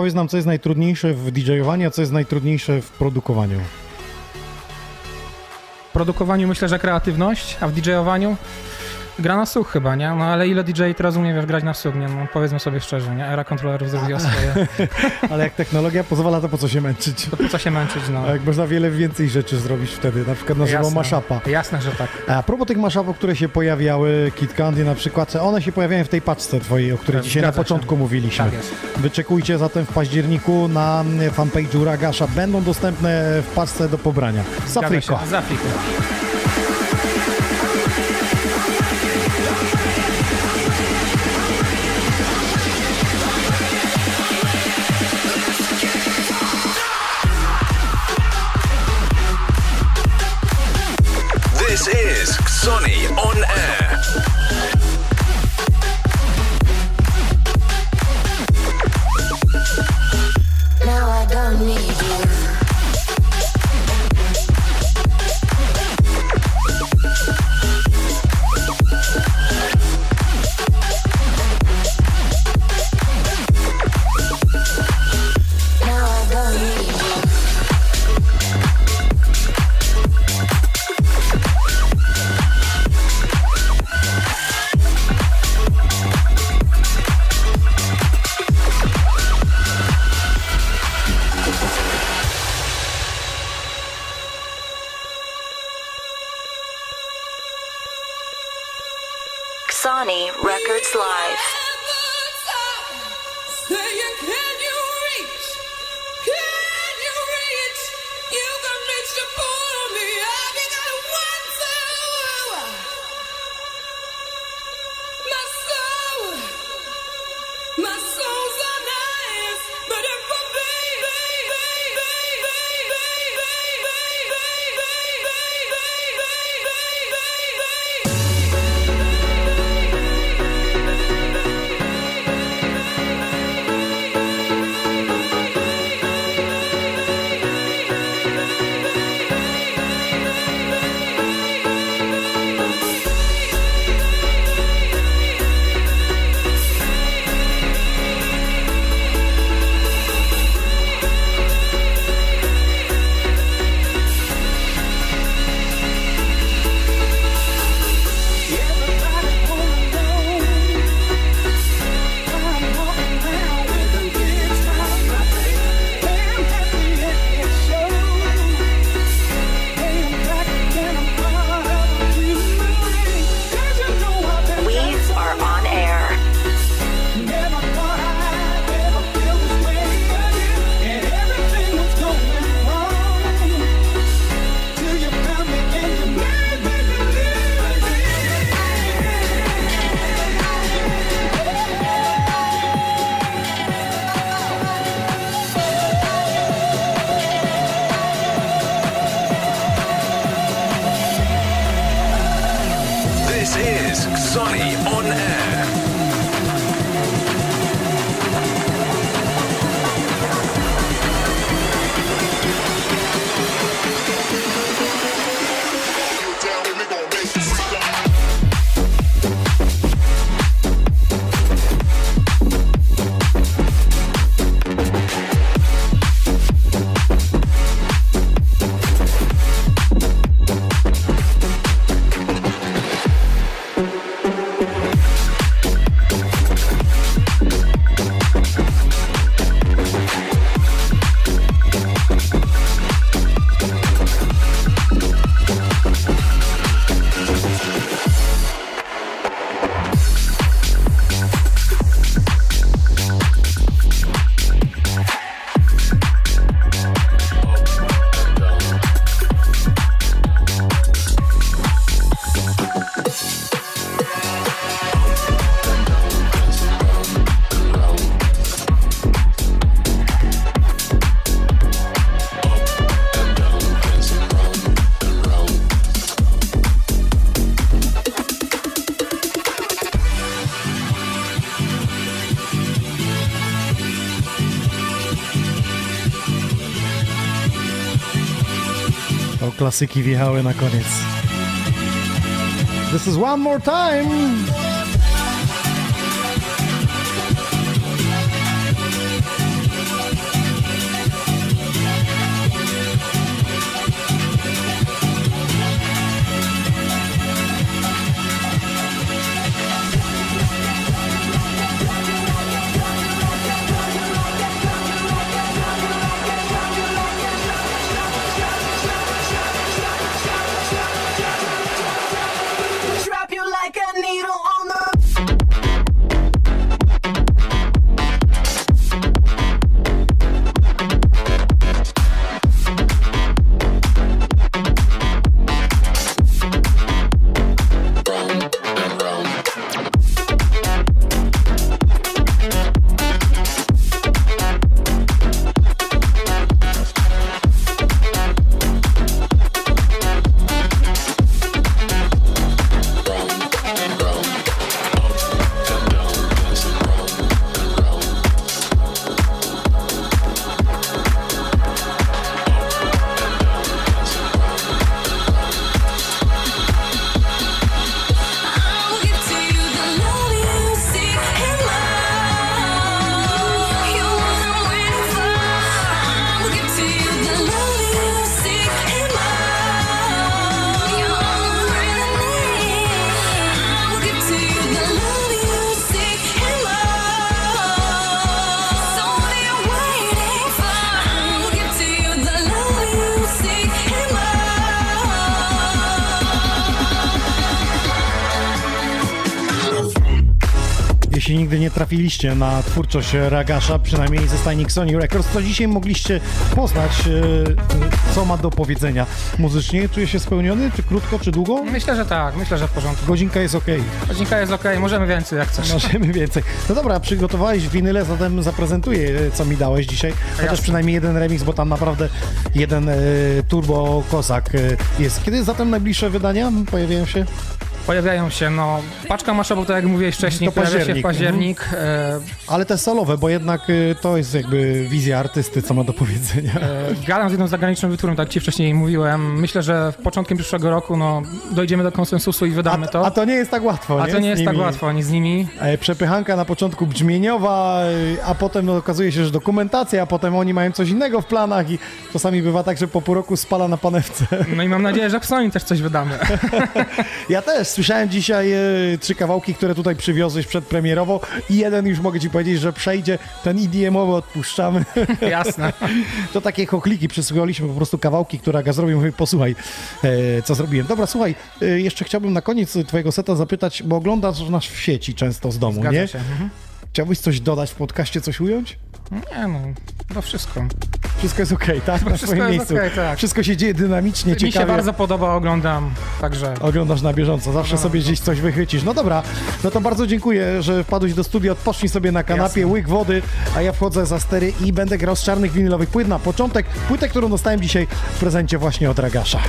Powiedz nam, co jest najtrudniejsze w DJ-owaniu, a co jest najtrudniejsze w produkowaniu. W produkowaniu myślę, że kreatywność, a w DJ-owaniu gra na słuch chyba, nie? No ale ile DJ teraz umie wiesz, grać na słuch, nie? No powiedzmy sobie szczerze, nie? Era kontrolerów zrobiła swoje. Ale jak technologia pozwala, to po co się męczyć? To po co się męczyć, no. A jak można wiele więcej rzeczy zrobić wtedy, na przykład na żywo maszapa. Jasne, że tak. A propos tych maszapów, które się pojawiały, Kid Candy na przykład, one się pojawiają w tej paczce twojej, o której dzisiaj na zgadza się. początku mówiliśmy. Tak jest. Wyczekujcie zatem w październiku na fanpage'u Ragasza. Będą dostępne w paczce do pobrania. Z Afryki. Klasyki wjechały na koniec. This is one more time. Trafiliście na twórczość Ragasza, przynajmniej ze stajni Sony Records, to dzisiaj mogliście poznać, e, co ma do powiedzenia muzycznie. Czuje się spełniony? Czy krótko, czy długo? Myślę, że tak, myślę, że w porządku. Godzinka jest ok. Godzinka jest ok, możemy więcej jak chcesz. Możemy więcej. No dobra, przygotowałeś winyle, zatem zaprezentuję, e, co mi dałeś dzisiaj. Chociaż Jasne. przynajmniej jeden remix, bo tam naprawdę jeden e, turbo kozak e, jest. Kiedy zatem najbliższe wydania pojawiają się? Pojawiają się, no, paczka maszowa, tak jak mówiłeś wcześniej, To pojawia się w październik. E, Ale te solowe, bo jednak e, to jest jakby wizja artysty, co ma do powiedzenia. e, gadam z jedną zagraniczną wytwórnią, tak ci wcześniej mówiłem. Myślę, że w początkiem przyszłego roku, no, dojdziemy do konsensusu i wydamy to. A to nie jest tak łatwo, A nie? to nie jest tak łatwo, ani z nimi. E, Przepychanka na początku brzmieniowa, e, a potem no, okazuje się, że dokumentacja, a potem oni mają coś innego w planach i czasami bywa tak, że po pół roku spala na panewce. No i mam nadzieję, że w Sony też coś wydamy. Ja też słyszałem dzisiaj e, trzy kawałki, które tutaj przywiozłeś przedpremierowo i jeden już mogę ci powiedzieć, że przejdzie, ten EDM-owy odpuszczamy. Jasne. To takie chochliki, przysłuchaliśmy po prostu kawałki, które Aga zrobił, mówię, posłuchaj, e, co zrobiłem. Dobra, słuchaj, e, jeszcze chciałbym na koniec twojego seta zapytać, bo oglądasz nas w sieci często z domu, Zgadza nie? się. Mhm. Chciałbyś coś dodać w podcaście, coś ująć? Nie no, to wszystko. Wszystko jest okej, tak? Na Wszystko swoim miejscu. okej, tak. Wszystko się dzieje dynamicznie, Mi się ciekawie. bardzo podoba, oglądam, także... Oglądasz na bieżąco, zawsze No. sobie gdzieś coś wychycisz. No dobra, no to bardzo dziękuję, że wpadłeś do studia, odpocznij sobie na kanapie, Jasne. łyk wody, a ja wchodzę za stery i będę grał z czarnych winylowych płyt na początek. Płytę, którą dostałem dzisiaj w prezencie właśnie od Ragasza.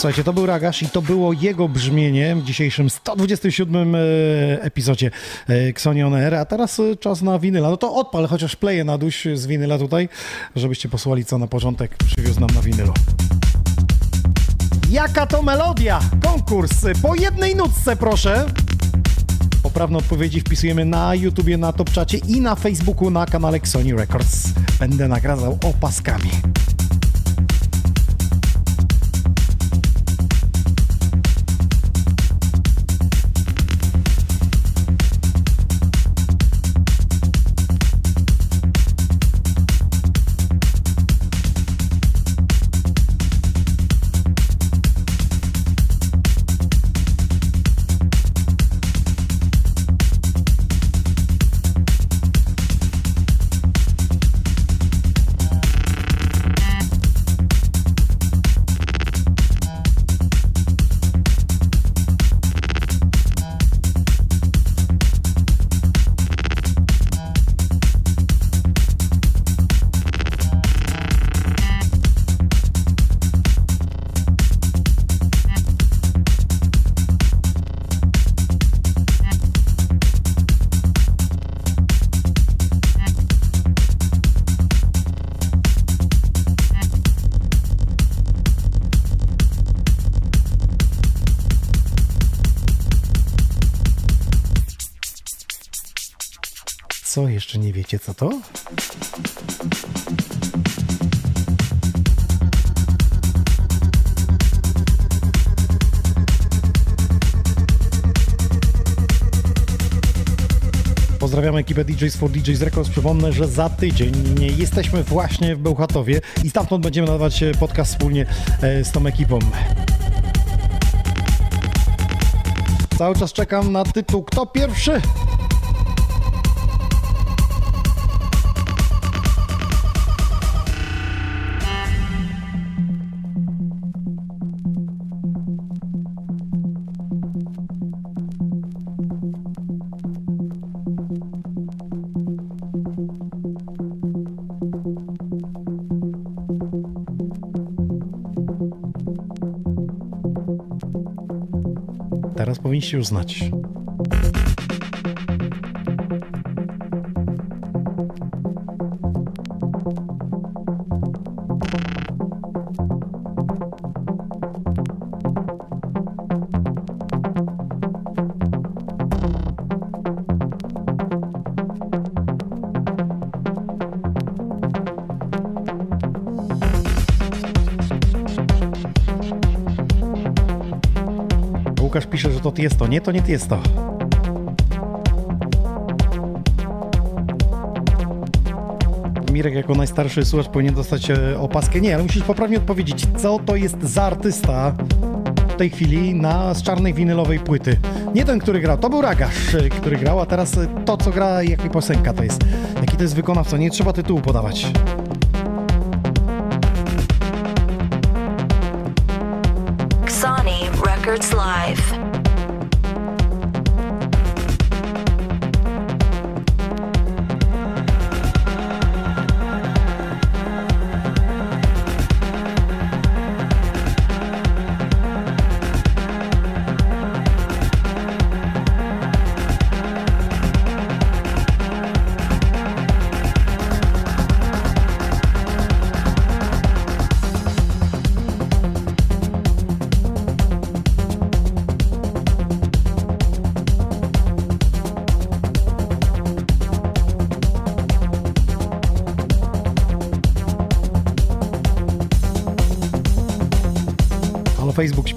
Słuchajcie, to był Ragasz i to było jego brzmienie w dzisiejszym 127 e, epizodzie e, Xonion Air. A teraz e, czas na winyla. No to odpal chociaż pleję na duś z winyla tutaj, żebyście posłuchali, co na początek przywiózł nam na winylu. Jaka to melodia? Konkurs po jednej nutce, proszę. Poprawne odpowiedzi wpisujemy na YouTubie, na Topczacie i na Facebooku na kanale Sony Records. Będę nagradzał opaskami. Wiecie co to? Pozdrawiam ekipę DJs for DJs Records. Przypomnę, że za tydzień jesteśmy właśnie w Bełchatowie i stamtąd będziemy nadawać e, podcast wspólnie e, z tą ekipą. Cały czas czekam na tytuł. Kto pierwszy? Już znać. To. Nie, to nie to. Mirek jako najstarszy słuchacz powinien dostać e, opaskę. Nie, ale musisz poprawnie odpowiedzieć, co to jest za artysta w tej chwili na z czarnej winylowej płyty. Nie ten, który grał, to był Ragasz, e, który grał, a teraz e, to, co gra, jaka piosenka to jest. Jaki to jest wykonawca, nie trzeba tytułu podawać. Records Live.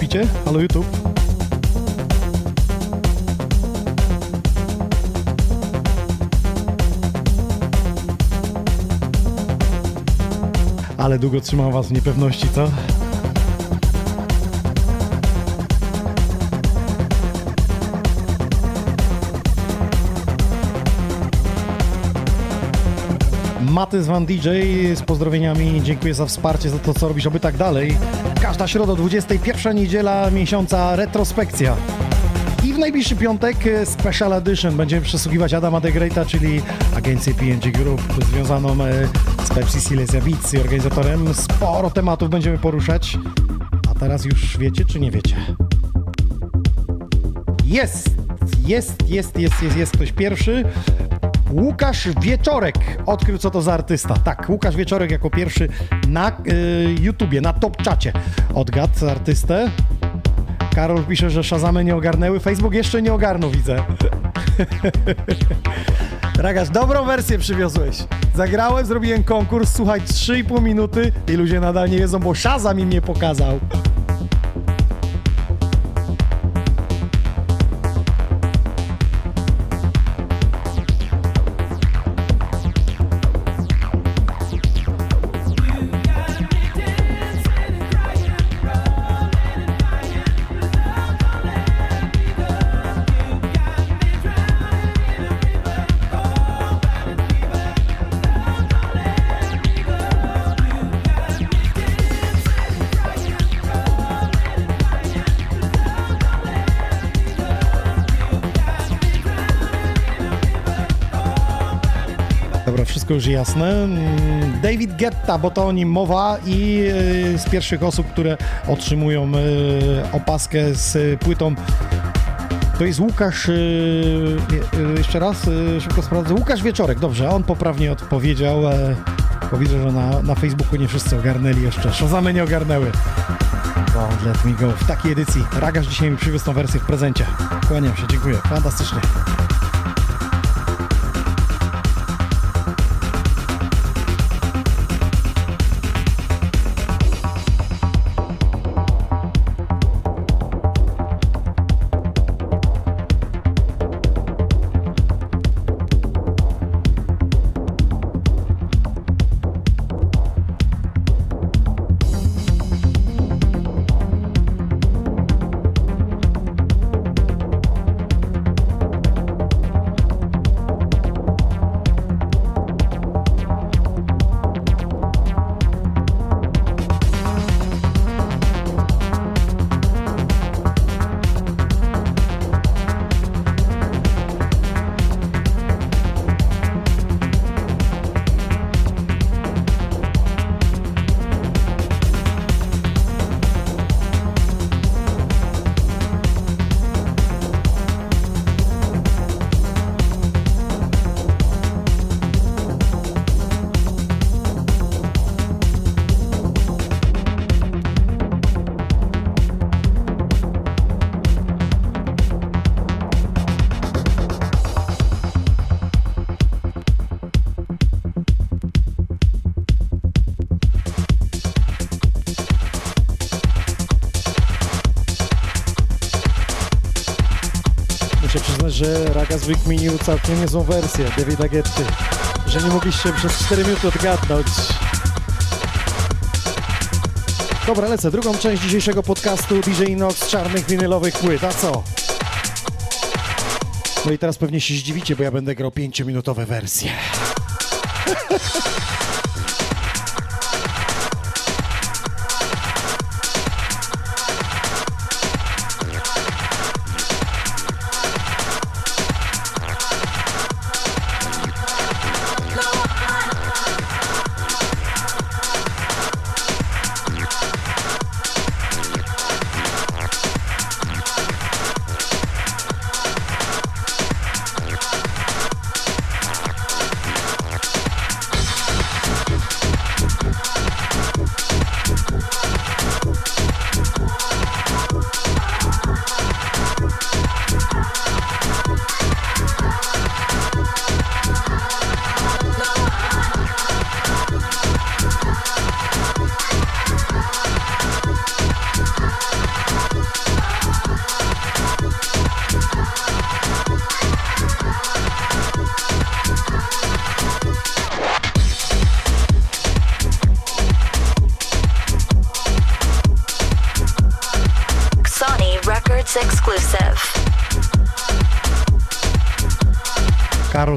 Śpicie? Halo YouTube? Ale długo trzymał was w niepewności, co? Matys Van DJ z pozdrowieniami. Dziękuję za wsparcie, za to, co robisz, oby tak dalej. Każda środa, 21 niedziela miesiąca, retrospekcja. I w najbliższy piątek e, Special Edition będziemy przesługiwać Adama de Greata, czyli agencję PNG Group związaną e, z Pepsi Silesia Beats i organizatorem. Sporo tematów będziemy poruszać. A teraz już wiecie, czy nie wiecie? Jest! Jest, jest, jest, jest, jest ktoś pierwszy. Łukasz Wieczorek odkrył, co to za artysta. Tak, Łukasz Wieczorek jako pierwszy na y, YouTubie, na top czacie odgadł artystę. Karol pisze, że Shazamy nie ogarnęły. Facebook jeszcze nie ogarnął, widzę. Ragasz, dobrą wersję przywiozłeś. Zagrałem, zrobiłem konkurs, słuchaj, 3,5 minuty i ludzie nadal nie wiedzą, bo Shazam im nie pokazał. Wszystko już jasne. Mm, David Guetta, bo to o nim mowa i y, z pierwszych osób, które otrzymują y, opaskę z płytą to jest Łukasz, y, jeszcze raz, szybko sprawdzę, Łukasz Wieczorek, dobrze, on poprawnie odpowiedział, e, bo widzę, że na, na Facebooku nie wszyscy ogarnęli jeszcze, Shazamy nie ogarnęły. Don't let me go. W takiej edycji Ragasz dzisiaj mi przywiózł tą wersję w prezencie. Kłaniam się, dziękuję, fantastycznie. Że Ragas wykminił całkiem niezłą wersję Davida Getty, że nie mogliście przez 4 minuty odgadnąć. Dobra, lecę. Drugą część dzisiejszego podcastu DJ Inox czarnych winylowych płyt. A co? No i teraz pewnie się zdziwicie, bo ja będę grał 5-minutowe wersje.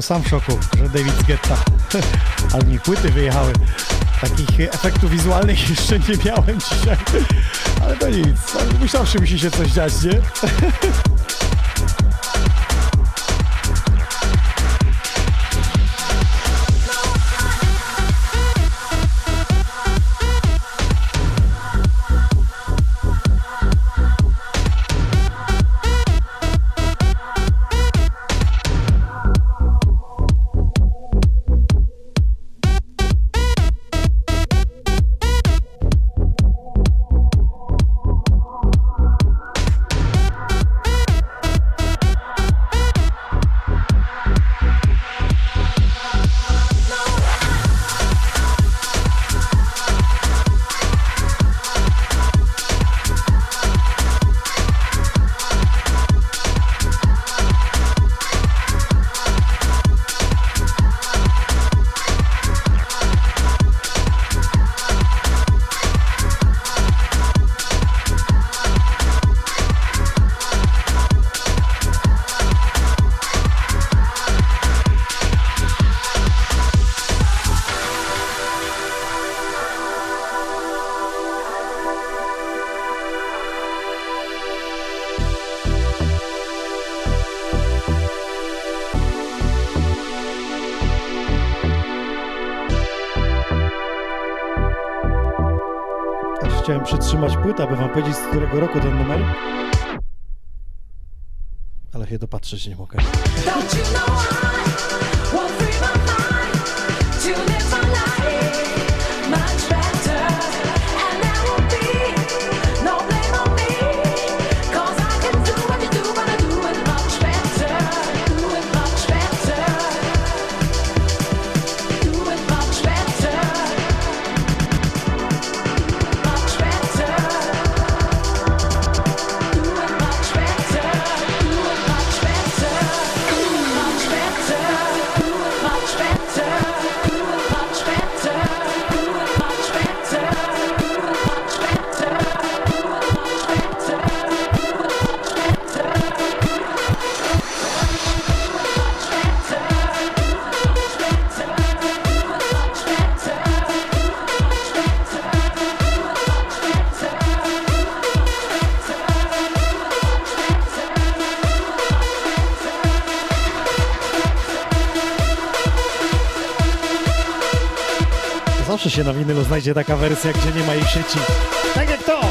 sam w szoku, że David Getta. Ale mi płyty wyjechały. Takich efektów wizualnych jeszcze nie miałem dzisiaj. Ale to nic. Myślałem, że musi się coś dziać, nie? chciałem przytrzymać płytę, aby wam powiedzieć, z którego roku ten numer. Ale się dopatrzeć nie mogę. Się na winylu znajdzie taka wersja, gdzie nie ma jej sieci. Tak jak to!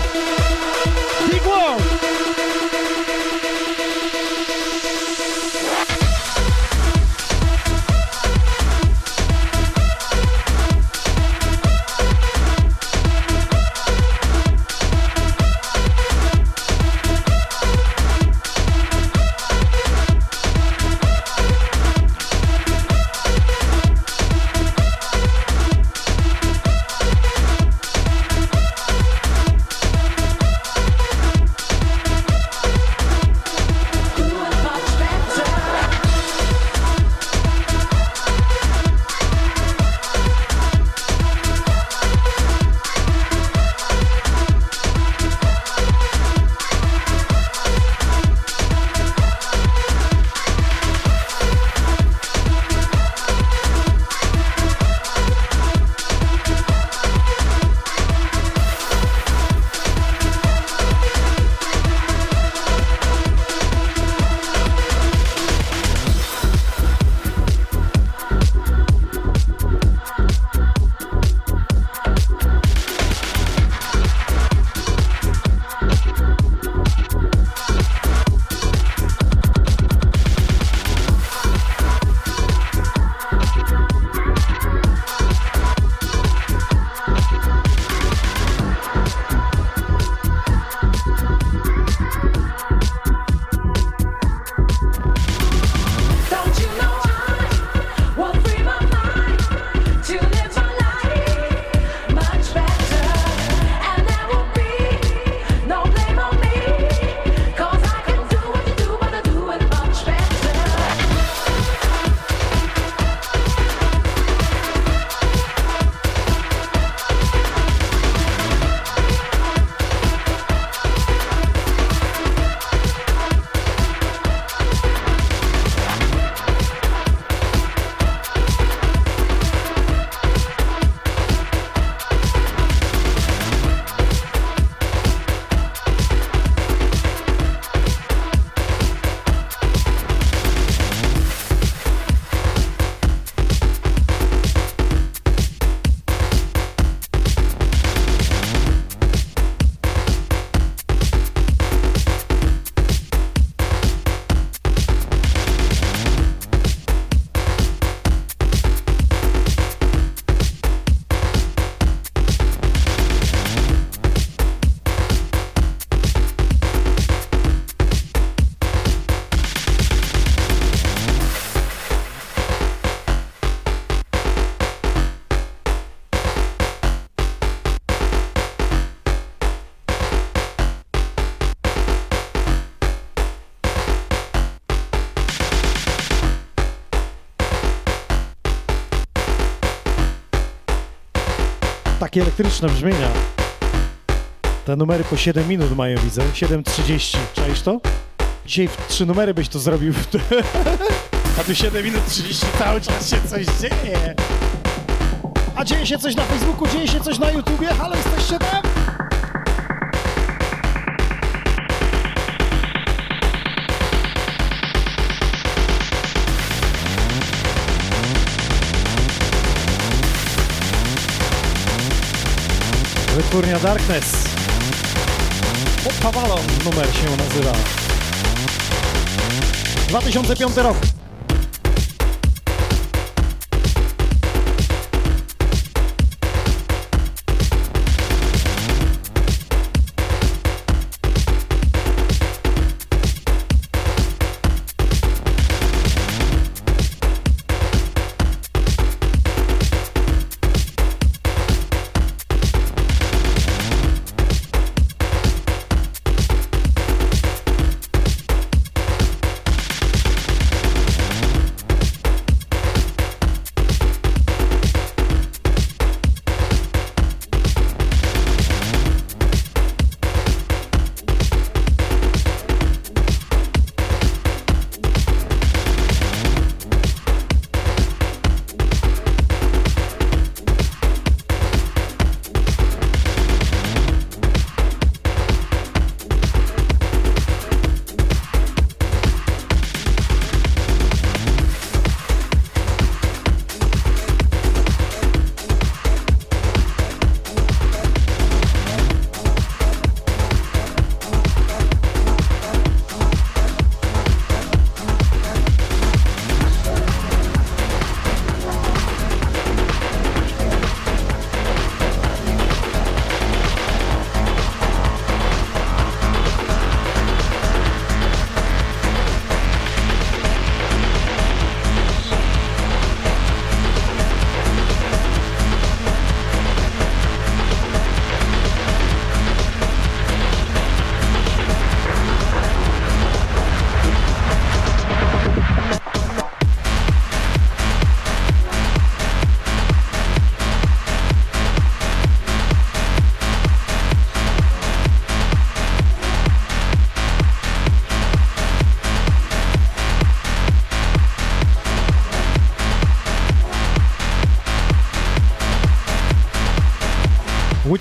Takie elektryczne brzmienia. Te numery po 7 minut mają, widzę. 7.30. Czaisz to? Dzisiaj w trzy numery byś to zrobił. A tu 7 minut 30 cały czas się coś dzieje. A dzieje się coś na Facebooku, dzieje się coś na YouTubie. Halo, jesteście tam? Wytwórnia Darkness. Pawalon numer się nazywa. 2005 rok.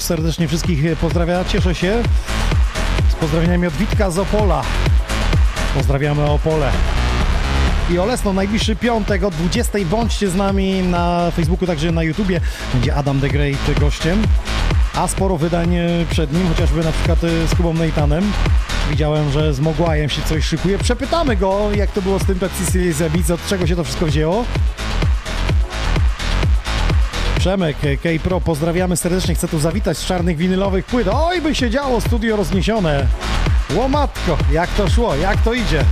Serdecznie wszystkich pozdrawia, cieszę się. Z pozdrowieniami od Witka z Opola. Pozdrawiamy Opole. I Olesno, najbliższy piątek o 20 bądźcie z nami na Facebooku, także na YouTubie. Będzie Adam The Great gościem. A sporo wydań e, przed nim, chociażby na przykład e, z Kubą Neitanem. Widziałem, że z Mogłajem się coś szykuje. Przepytamy go, jak to było z tym Pepsi Zabic, od czego się to wszystko wzięło. Przemek, K-Pro, pozdrawiamy serdecznie. Chcę tu zawitać z czarnych winylowych płyt. Oj, by się działo, studio rozniesione. Łomatko, jak to szło, jak to idzie.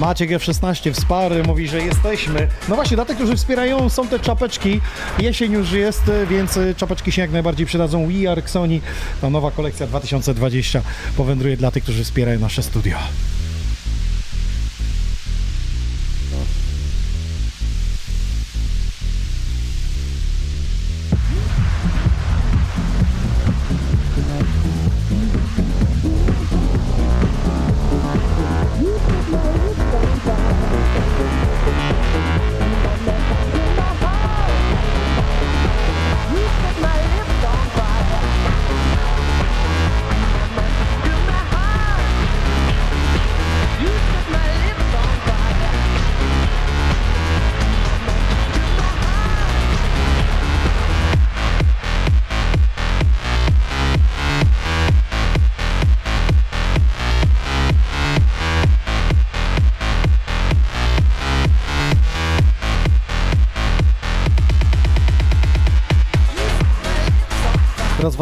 Maciek F16 wspary mówi, że jesteśmy. No właśnie, dla tych, którzy wspierają, są te czapeczki. Jesień już jest, więc czapeczki się jak najbardziej przydadzą. We Are Sony, ta nowa kolekcja 2020 powędruje dla tych, którzy wspierają nasze studio.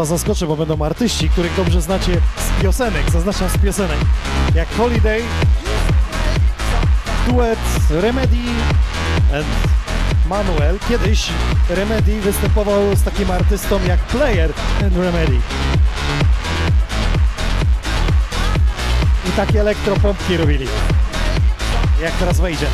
Was zaskoczę, bo będą artyści, których dobrze znacie z piosenek, zaznaczam z piosenek. Jak Holiday, duet Remedy and Manuel. Kiedyś Remedy występował z takim artystą jak Player and Remedy. I takie elektropompki robili. Jak teraz wejdzie.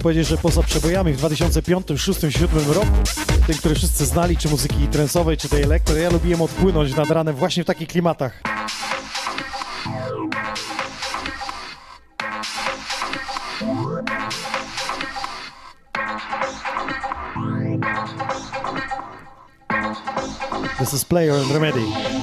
Powiedzieć, że poza przebojami w 2005, 2006, 2007 roku, tym, które wszyscy znali, czy muzyki trensowej, czy tej elektro, ja lubiłem odpłynąć nad ranem właśnie w takich klimatach. This is Player and Remedy.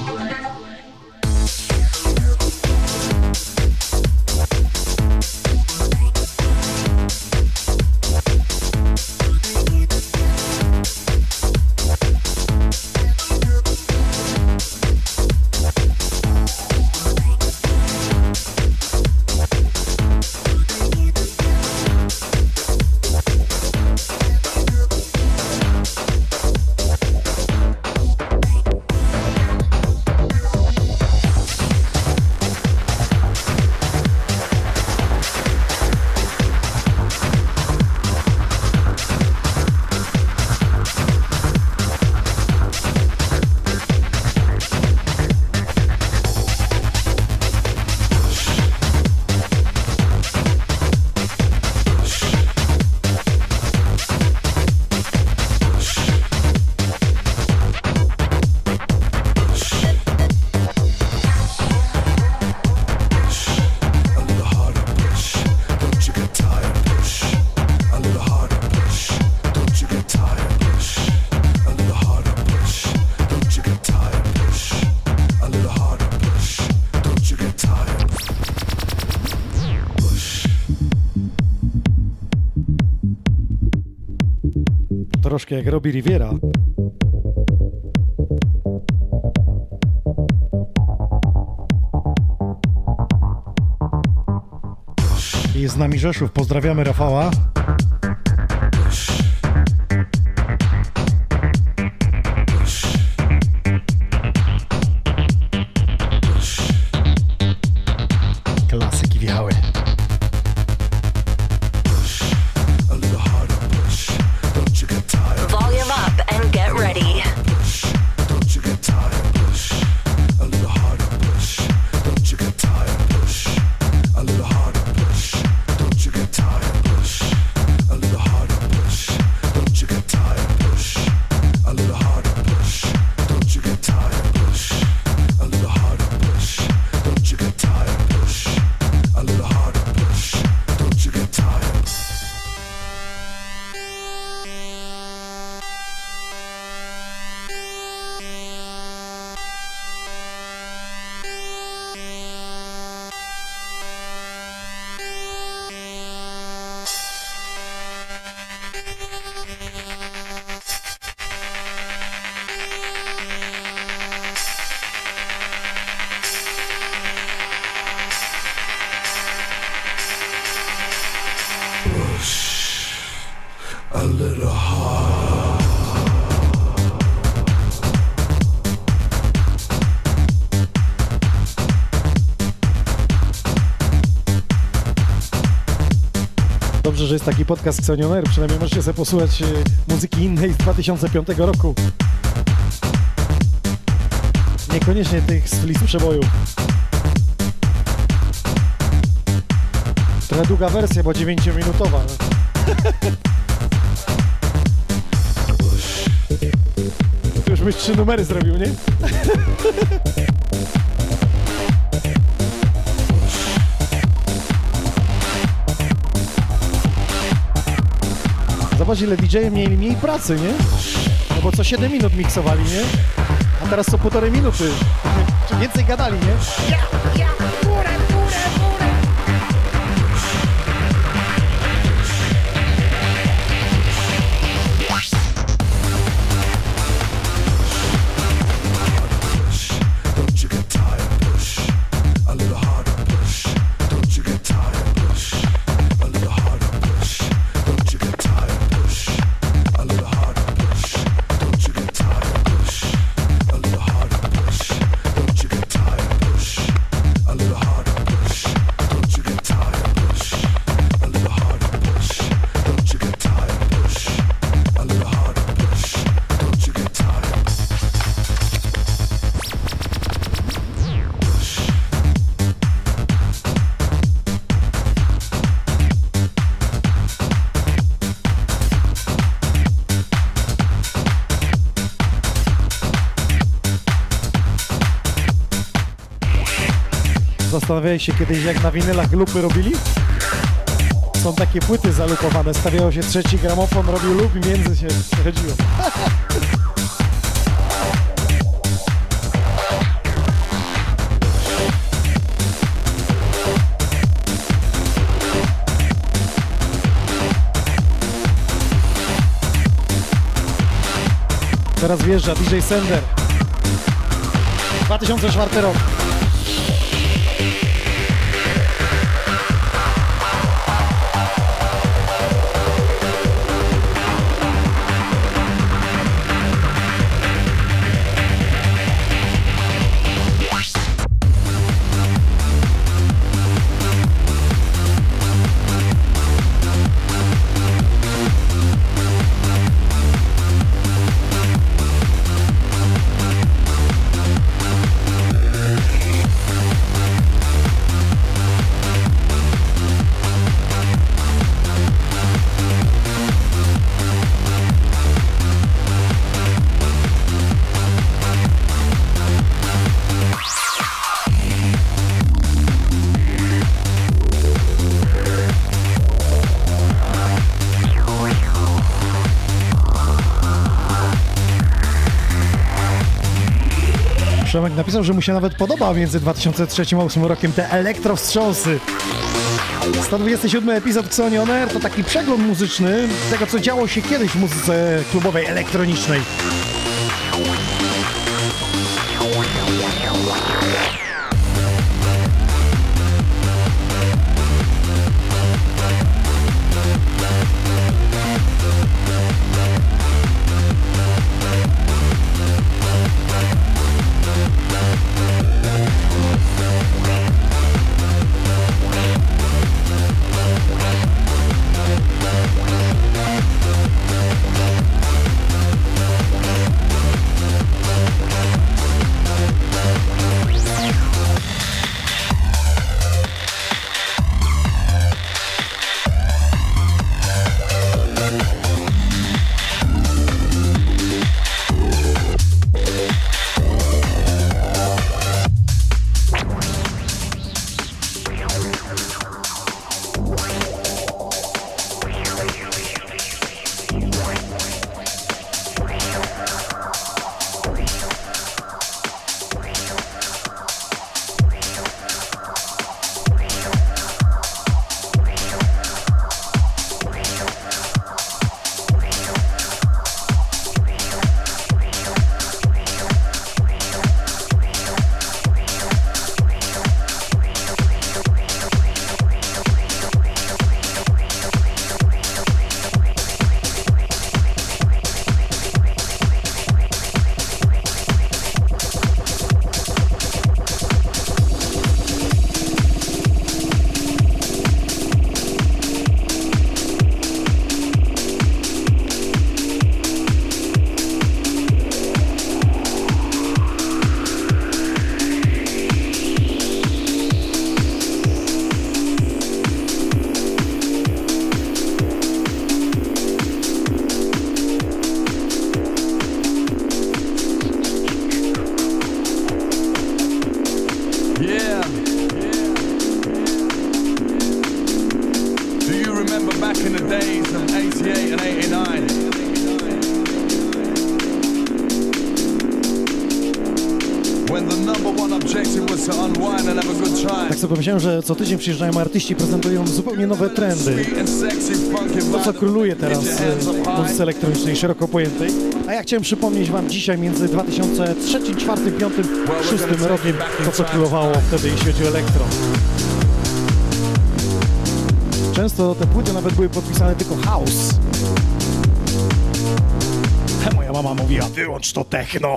Troszkę jak robi Riviera. Jest z nami Rzeszów, pozdrawiamy Rafała. Podcast Xonioner, przynajmniej możecie sobie posłuchać e, muzyki innej z 2005 roku. Niekoniecznie tych z list przeboju. Trochę długa wersja, bo 9-minutowa. Tu już byś trzy numery zrobił, nie? Zobacz ile DJ mieli mniej pracy, nie? No bo co 7 minut miksowali, nie? A teraz co półtorej minuty. Więcej gadali, nie? Zastanawiałeś się kiedyś, jak na winylach lupy robili? Są takie płyty zalupowane, stawiało się trzeci gramofon, robił lup i między się przechodziło. Teraz wjeżdża DJ Sender. 2004 rok. Napisał, że mu się nawet podoba między 2003 a 2008 rokiem te elektrowstrząsy. 127 epizod Xoni to taki przegląd muzyczny tego, co działo się kiedyś w muzyce klubowej elektronicznej. Że co tydzień przyjeżdżają artyści, prezentują zupełnie nowe trendy. To, co króluje teraz up w muzyce elektronicznej, szeroko pojętej. A ja chciałem przypomnieć Wam dzisiaj między 2003, 2004, 2005, 2006 rokiem to, co królowało wtedy w świecie elektro. Często te płyty nawet były podpisane tylko house. Moja mama mówiła, wyłącz to techno.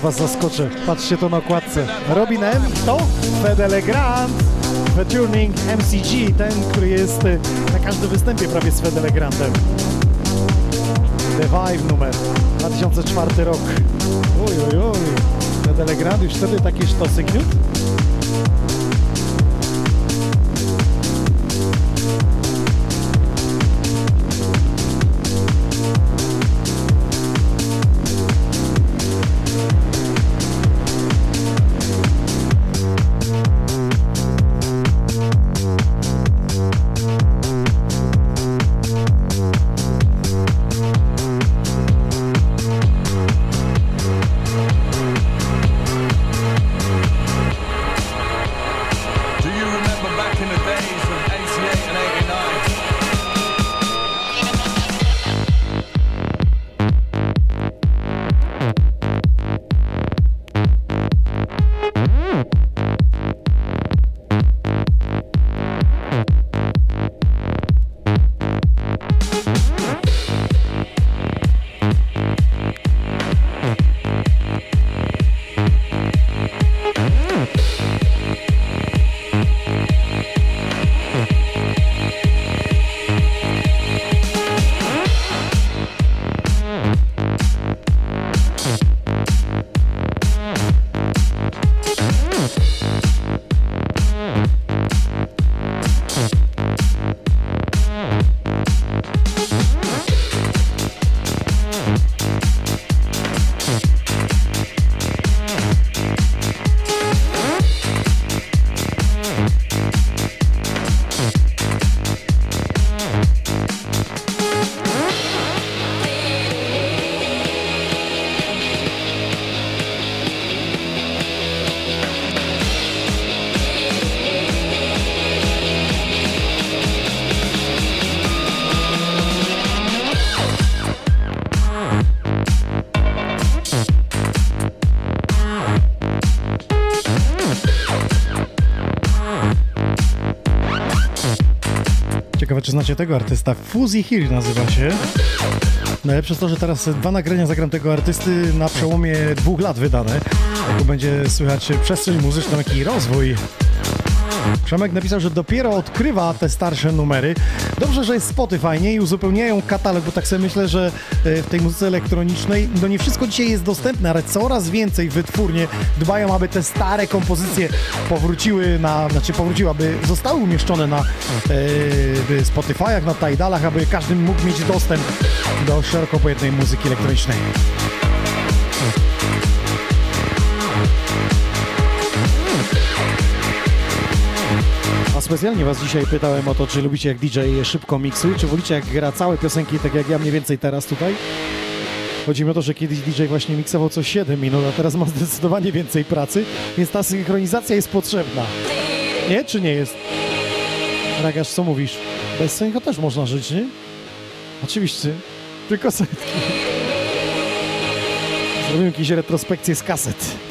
To was zaskoczę. Patrzcie to na okładce. Robin M. Kto? Fedele Grant. Featuring MCG, ten, który jest y, na każdym występie prawie z Fedele Grantem. The Vibe numer. 2004 rok. Oj, oj, oj. Fedele Grant już wtedy takie sztosy? Czy znacie tego artysta. Fuzzy Hill nazywa się. Najlepsze jest to, że teraz dwa nagrania zagram tego artysty na przełomie dwóch lat wydane. Jako będzie słychać przestrzeń muzyczną, jak i rozwój. Przemek napisał, że dopiero odkrywa te starsze numery. Dobrze, że jest Spotify, nie? I uzupełniają katalog, bo tak sobie myślę, że w tej muzyce elektronicznej, no nie wszystko dzisiaj jest dostępne, ale coraz więcej wytwórnie dbają, aby te stare kompozycje powróciły na, znaczy powróciły, aby zostały umieszczone na e, Spotify'ach, na Tidalach, aby każdy mógł mieć dostęp do szeroko pojętej muzyki elektronicznej. Specjalnie was dzisiaj pytałem o to, czy lubicie jak DJ szybko miksuje, czy wolicie jak gra całe piosenki, tak jak ja mniej więcej teraz tutaj. Chodzi mi o to, że kiedyś DJ właśnie miksował co 7 minut, a teraz ma zdecydowanie więcej pracy, więc ta synchronizacja jest potrzebna. Nie, czy nie jest? Ragasz, co mówisz? Bez synchro też można żyć, nie? Oczywiście. Tylko setki. Zrobimy jakieś retrospekcje z kaset.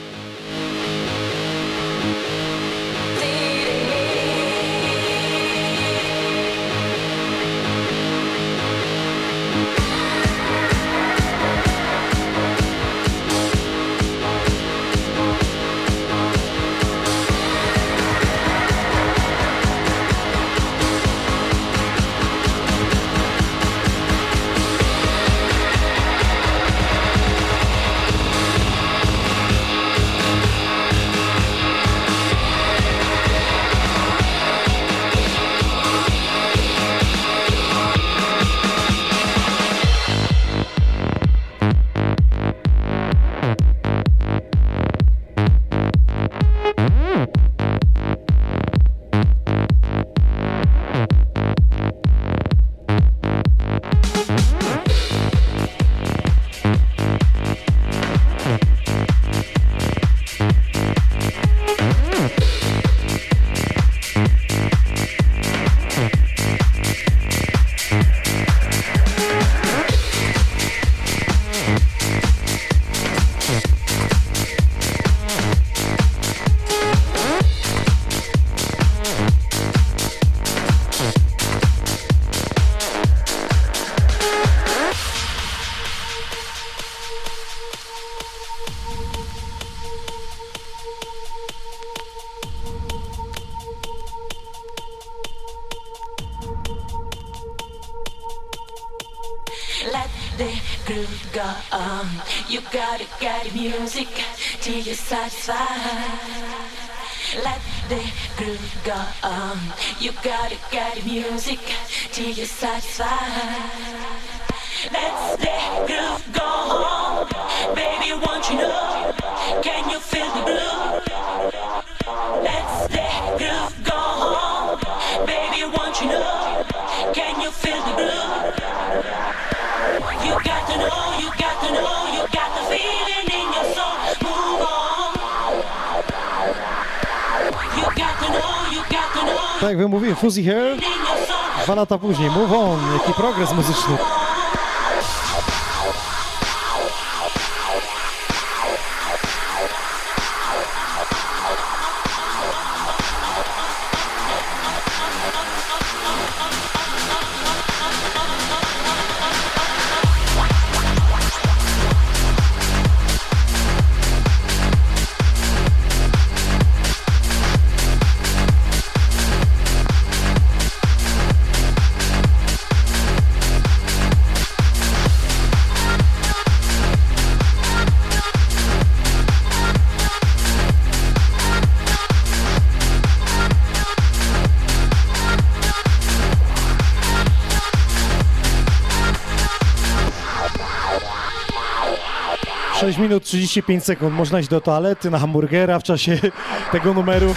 Let the groove go on. You gotta got it, music till you're satisfied. Let's the groove go on. Tak jak mówiłem, Fuzzy Hair, dwa lata później, Move On, jaki progres muzyczny. Minut 35 sekund. Można iść do toalety, na hamburgera w czasie tego numeru.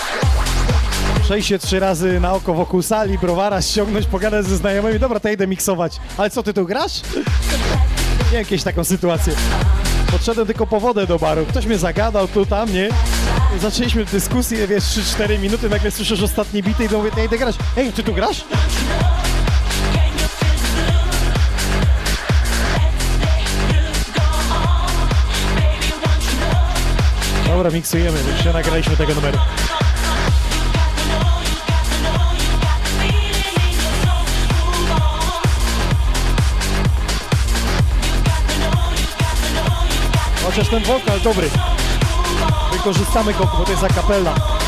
Przejść się trzy razy na oko wokół sali, browara ściągnąć, pogadać ze znajomymi. Dobra, to idę miksować. Ale co, ty tu grasz? Nie, jakieś taką sytuację. Podszedłem tylko po wodę do baru. Ktoś mnie zagadał tu, tam, nie? Zaczęliśmy dyskusję, wiesz, 3-4 minuty, nagle słyszysz ostatnie bity i mówię, ja idę grać. Ej, ty tu grasz? Dobra, miksujemy, już się nagraliśmy tego numeru. Chociaż ten wokal dobry. Wykorzystamy go, bo to jest akapella.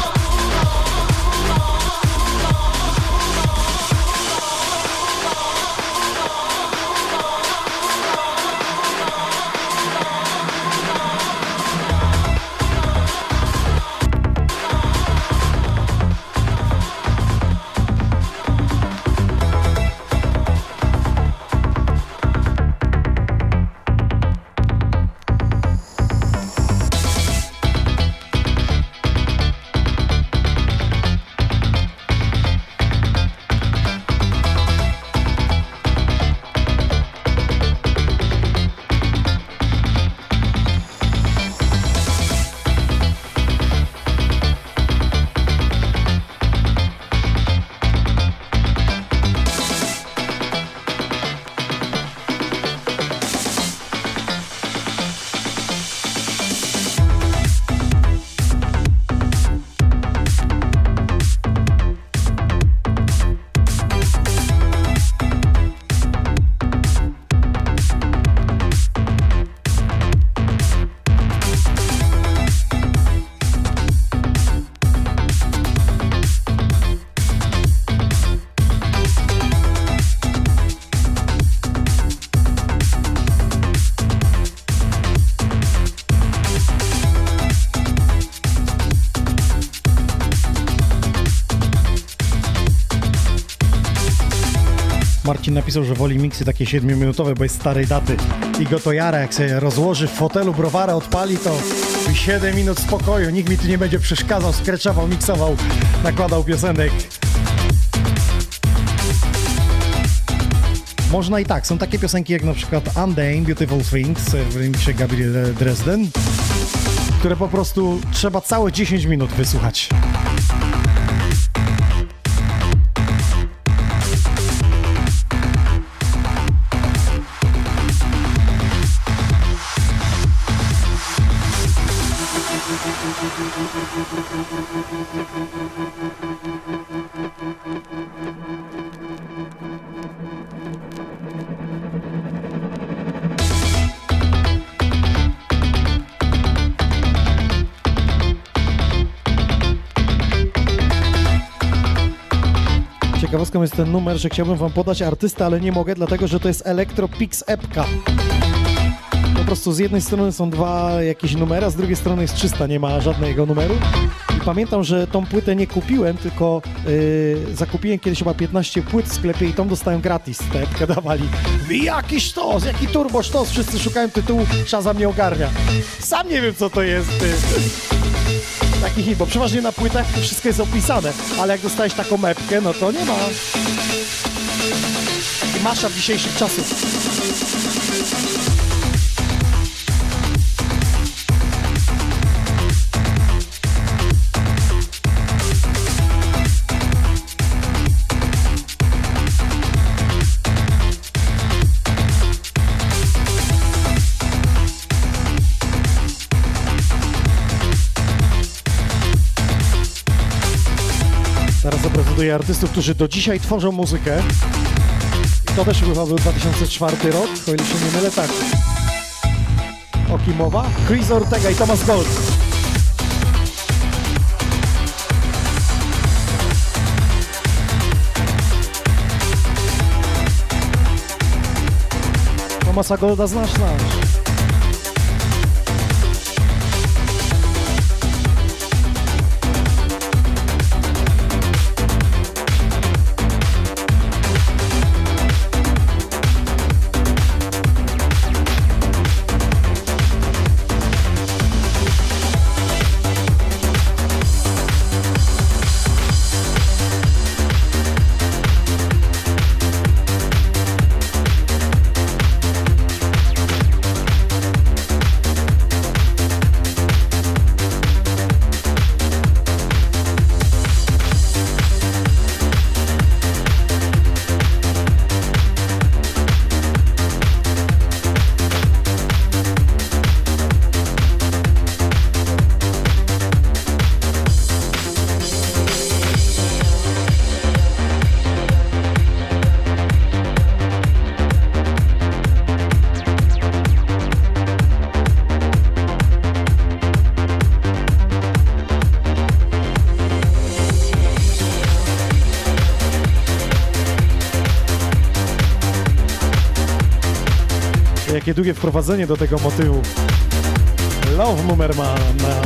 Marcin napisał, że woli miksy takie 7-minutowe, bo jest starej daty. I go to jara, jak sobie rozłoży w fotelu browara, odpali, to 7 minut spokoju. Nikt mi tu nie będzie przeszkadzał, skreczował, miksował, nakładał piosenek. Można i tak. Są takie piosenki jak na przykład Undane, Beautiful Things w remixie Gabriel Dresden, które po prostu trzeba całe 10 minut wysłuchać. Ciekawostką jest ten numer, że chciałbym wam podać artystę, ale nie mogę, dlatego że to jest Electro Pix Epka. po prostu z jednej strony są dwa jakieś numery, a z drugiej strony jest czysta, nie ma żadnego numeru. I pamiętam, że tą płytę nie kupiłem, tylko yy, zakupiłem kiedyś chyba 15 płyt w sklepie i tą dostałem gratis, tę epkę dawali. Jaki sztos, jaki turbo sztos, wszyscy szukają tytułu, Shazam mnie ogarnia. Sam nie wiem, co to jest. Ty. Taki hit, bo przeważnie na płytach wszystko jest opisane, ale jak dostałeś taką mepkę, no to nie ma. Masza dzisiejszych czasów. Zaprezentuję artystów, którzy do dzisiaj tworzą muzykę. To też chyba był 2004 rok, o ile się nie mylę, tak. O kim mowa? Chris Ortega i Thomas Gold. Thomasa Golda znasz, znasz. Jakie długie wprowadzenie do tego motywu. Love numer ma na,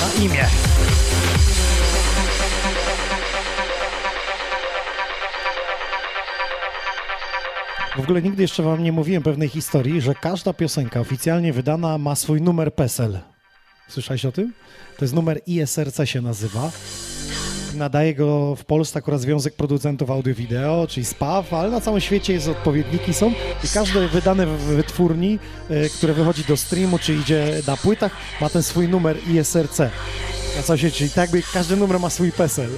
na imię. W ogóle nigdy jeszcze wam nie mówiłem pewnej historii, że każda piosenka oficjalnie wydana ma swój numer PESEL. Słyszałeś o tym? To jest numer ISRC się nazywa. Nadaje go w Polsce akurat Związek Producentów Audio-Wideo, czyli SPAW, ale na całym świecie jest odpowiedniki są i każde wydane w wytwórni, e, które wychodzi do streamu, czy idzie na płytach, ma ten swój numer ISRC. Na całym świecie, czyli tak jakby każdy numer ma swój PESEL.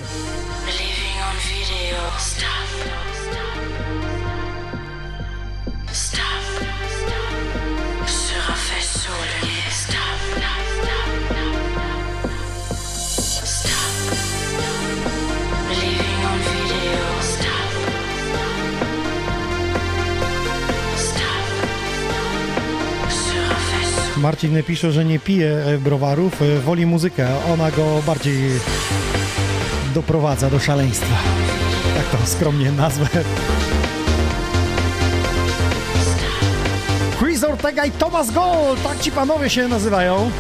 Marcin pisze, że nie pije e, browarów, e, woli muzykę. Ona go bardziej doprowadza do szaleństwa. Tak to skromnie nazwę. Chris Ortega i Thomas Gold, tak ci panowie się nazywają.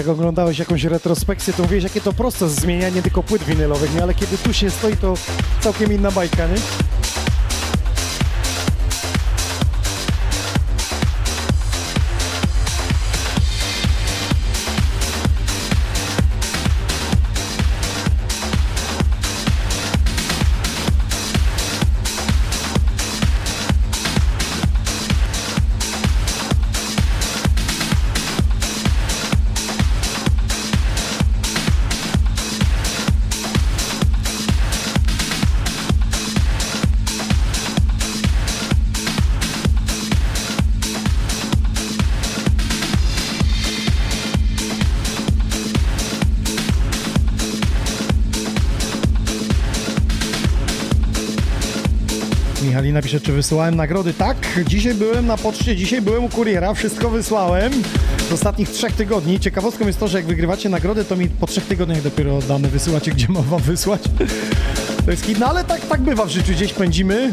Jak oglądałeś jakąś retrospekcję, to mówiłeś, jakie to proste zmienianie tylko płyt winylowych, nie? Ale kiedy tu się stoi, to całkiem inna bajka, nie? Czy wysyłałem nagrody? Tak, dzisiaj byłem na poczcie, dzisiaj byłem u kuriera, wszystko wysłałem z ostatnich trzech tygodni. Ciekawostką jest to, że jak wygrywacie nagrody, to mi po trzech tygodniach dopiero dane wysyłacie, gdzie mam wam wysłać. To jest hit, no ale tak, tak bywa w życiu, gdzieś pędzimy.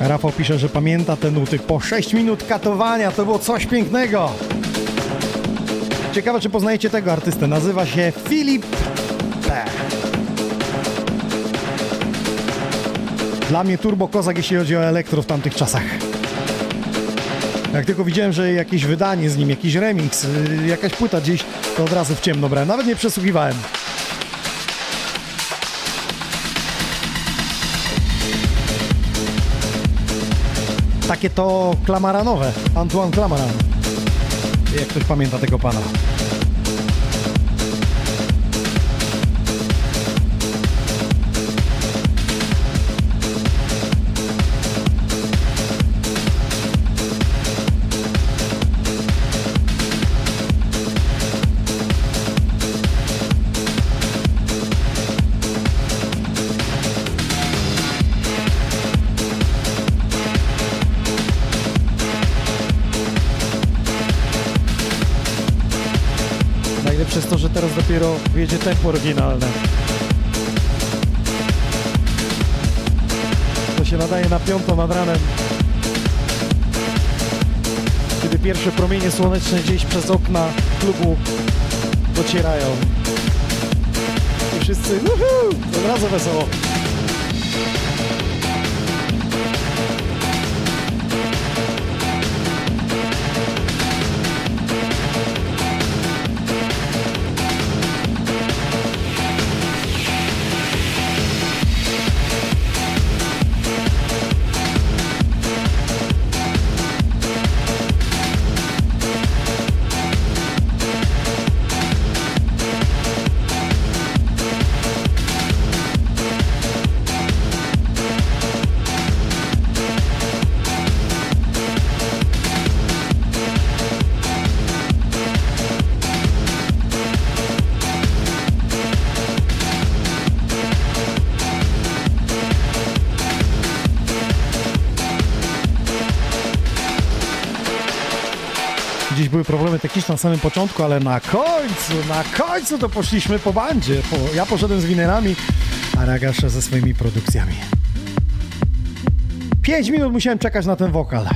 Rafał pisze, że pamięta te nuty. Po 6 minut katowania to było coś pięknego. Ciekawe, czy poznajecie tego artystę. Nazywa się Filip P. Dla mnie turbo kozak, jeśli chodzi o elektro w tamtych czasach. Jak tylko widziałem, że jakieś wydanie z nim, jakiś remix, y, jakaś płyta gdzieś, to od razu w ciemno brałem. Nawet nie przesłuchiwałem. Takie to klamaranowe. Antoine Clamaran. Jak ktoś pamięta tego pana. Dopiero wjedzie tempo oryginalne. To się nadaje na piątą nad ranem. Kiedy pierwsze promienie słoneczne gdzieś przez okna klubu docierają. I wszyscy uhu, od razu wesoło. Techniczne na samym początku, ale na końcu, na końcu to poszliśmy po bandzie. Po, ja poszedłem z winerami, a Ragasza ze swoimi produkcjami. Pięć minut musiałem czekać na ten wokal.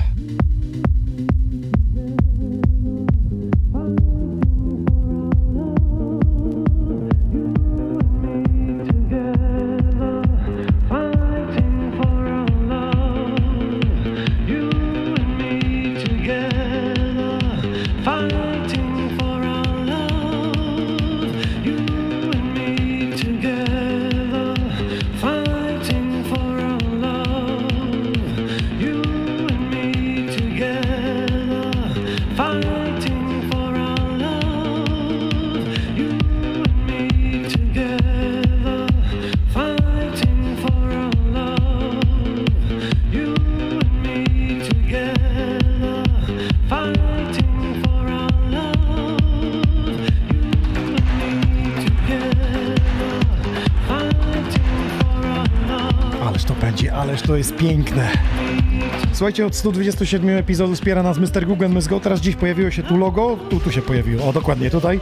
Słuchajcie, od 127 epizodu wspiera nas Mr. Google Must Go. Teraz dziś pojawiło się tu logo. Tu, tu się pojawiło. O, dokładnie tutaj.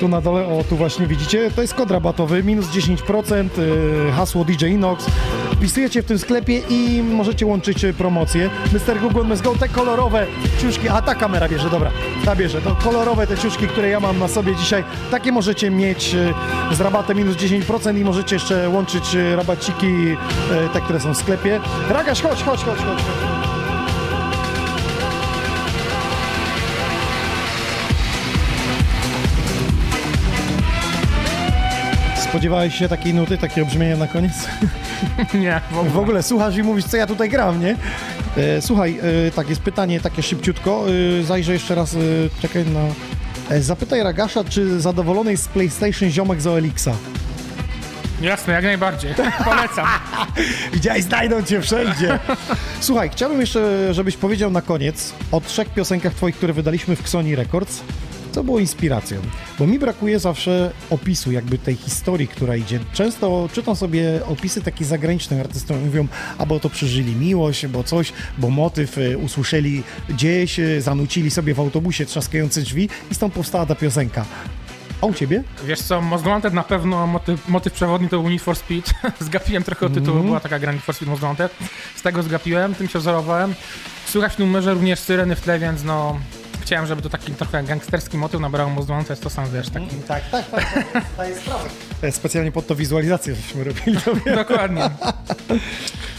Tu na dole, o, tu właśnie widzicie. To jest kod rabatowy, minus 10%, yy, hasło DJ Inox. Wpisujecie w tym sklepie i możecie łączyć y, promocje. Mr. Google Must Go, te kolorowe ciuszki. A, ta kamera bierze, dobra. Ta bierze. To kolorowe te ciuszki, które ja mam na sobie dzisiaj. Takie możecie mieć y, z rabatem minus 10% i możecie jeszcze łączyć y, rabaciki, te, które są w sklepie. Ragaś, chodź, chodź, chodź, chodź. Spodziewałeś się takiej nuty, takiego brzmienia na koniec? Nie, w ogóle. W ogóle słuchasz i mówisz, co ja tutaj gram, nie? E, słuchaj, e, tak, jest pytanie takie szybciutko. E, zajrzę jeszcze raz, e, czekaj na... E, zapytaj Ragasza, czy zadowolony jest z PlayStation ziomek z OLX-a. Jasne, jak najbardziej. Polecam. Widziałeś, znajdą cię wszędzie. Słuchaj, chciałbym jeszcze, żebyś powiedział na koniec o trzech piosenkach twoich, które wydaliśmy w Xoni Records. Co było inspiracją? Bo mi brakuje zawsze opisu, jakby tej historii, która idzie. Często czytam sobie opisy takich zagranicznych artystów, mówią, albo to przeżyli miłość, bo coś, bo motyw y, usłyszeli gdzieś, y, zanucili sobie w autobusie trzaskające drzwi i stąd powstała ta piosenka. A u ciebie? Wiesz co, Most Wanted na pewno motyw, motyw przewodni to był Need for Speed. zgapiłem trochę od tytułu, Mhm. była taka gra Need for Speed Most Wanted. Z tego zgapiłem, tym się wzorowałem. Słychać w numerze również syreny w tle, więc no... Chciałem, żeby to taki trochę gangsterski motyw nabrał Most Wanted, to sam wiesz, taki... Tak, tak, tak, tak, daję sprawę. E, Specjalnie pod to wizualizację żeśmy robili. To Dokładnie.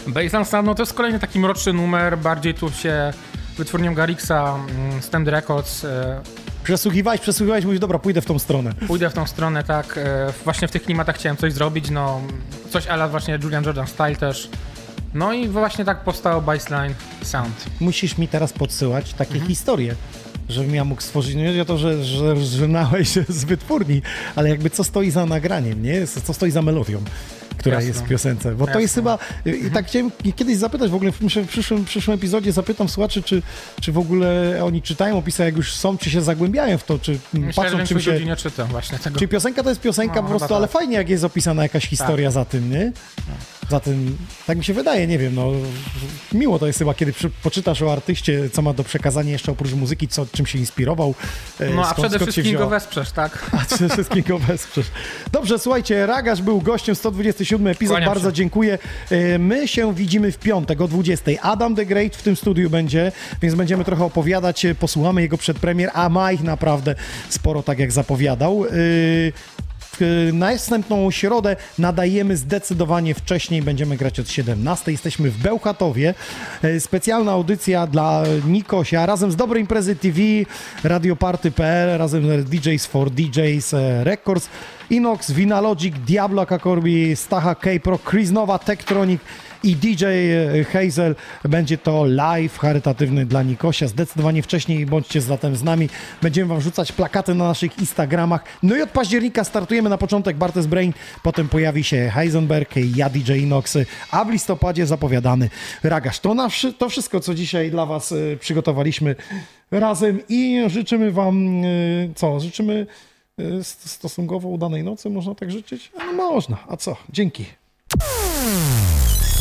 Baseline Sound, no to jest kolejny taki mroczny numer, bardziej tu się wytwórnią Garixa, mm, Stand Records, e, Przesłuchiwałeś, przesłuchiwałeś, mówisz, dobra, pójdę w tą stronę. Pójdę w tą stronę, tak. e, Właśnie w tych klimatach chciałem coś zrobić, no coś ala właśnie Julian Jordan Style też. No i właśnie tak powstało Baseline Sound. Musisz mi teraz podsyłać takie historie, żebym ja mógł stworzyć, nie chodzi o to, że, że żenałeś się z wytwórni, ale jakby co stoi za nagraniem, nie? Co stoi za melodią, która Jasne. jest w piosence. Bo to jest chyba, i tak chciałem kiedyś zapytać, w ogóle w przyszłym, w przyszłym, przyszłym epizodzie zapytam słuchaczy, czy, czy w ogóle oni czytają opisy, jak już są, czy się zagłębiają w to, czy Myślę, patrzą, czym się... nie czyta właśnie tego. Czyli piosenka to jest piosenka No, po chyba prostu, ale tak. fajnie jak jest opisana jakaś historia Tak. za tym, nie? Za tym, tak mi się wydaje, nie wiem, no miło to jest chyba, kiedy przy, poczytasz o artyście, co ma do przekazania jeszcze oprócz muzyki, co, czym się inspirował. e, No a skąd- przede skąd wszystkim go wesprzesz, tak? A przede wszystkim go wesprzesz. Dobrze, słuchajcie, Ragasz był gościem 127 epizod, Kłaniam bardzo się. dziękuję. E, My się widzimy w piątek o 20. Adam the Great w tym studiu będzie, więc będziemy trochę opowiadać, e, posłuchamy jego przedpremier, a ma ich naprawdę sporo, tak jak zapowiadał. W następną środę nadajemy zdecydowanie wcześniej, będziemy grać od 17. Jesteśmy w Bełchatowie. E, Specjalna audycja dla Nikosia razem z Dobre Imprezy TV, radioparty.pl, razem z DJs for DJs e, Records, Inox, Vinalogic, Diablo Kakorbi, Stacha K-Pro, Chris Nowa, Tektronik i DJ Hazel. Będzie to live charytatywny dla Nikosia. Zdecydowanie wcześniej bądźcie zatem z nami. Będziemy wam rzucać plakaty na naszych Instagramach. No i od października startujemy na początek Bartes Brain, potem pojawi się Heisenberg, ja DJ Inox, a w listopadzie zapowiadany Ragasz. To, na, to wszystko, co dzisiaj dla was y, przygotowaliśmy razem i życzymy wam, y, co, życzymy st- stosunkowo udanej nocy, można tak życzyć? No można, a co? Dzięki.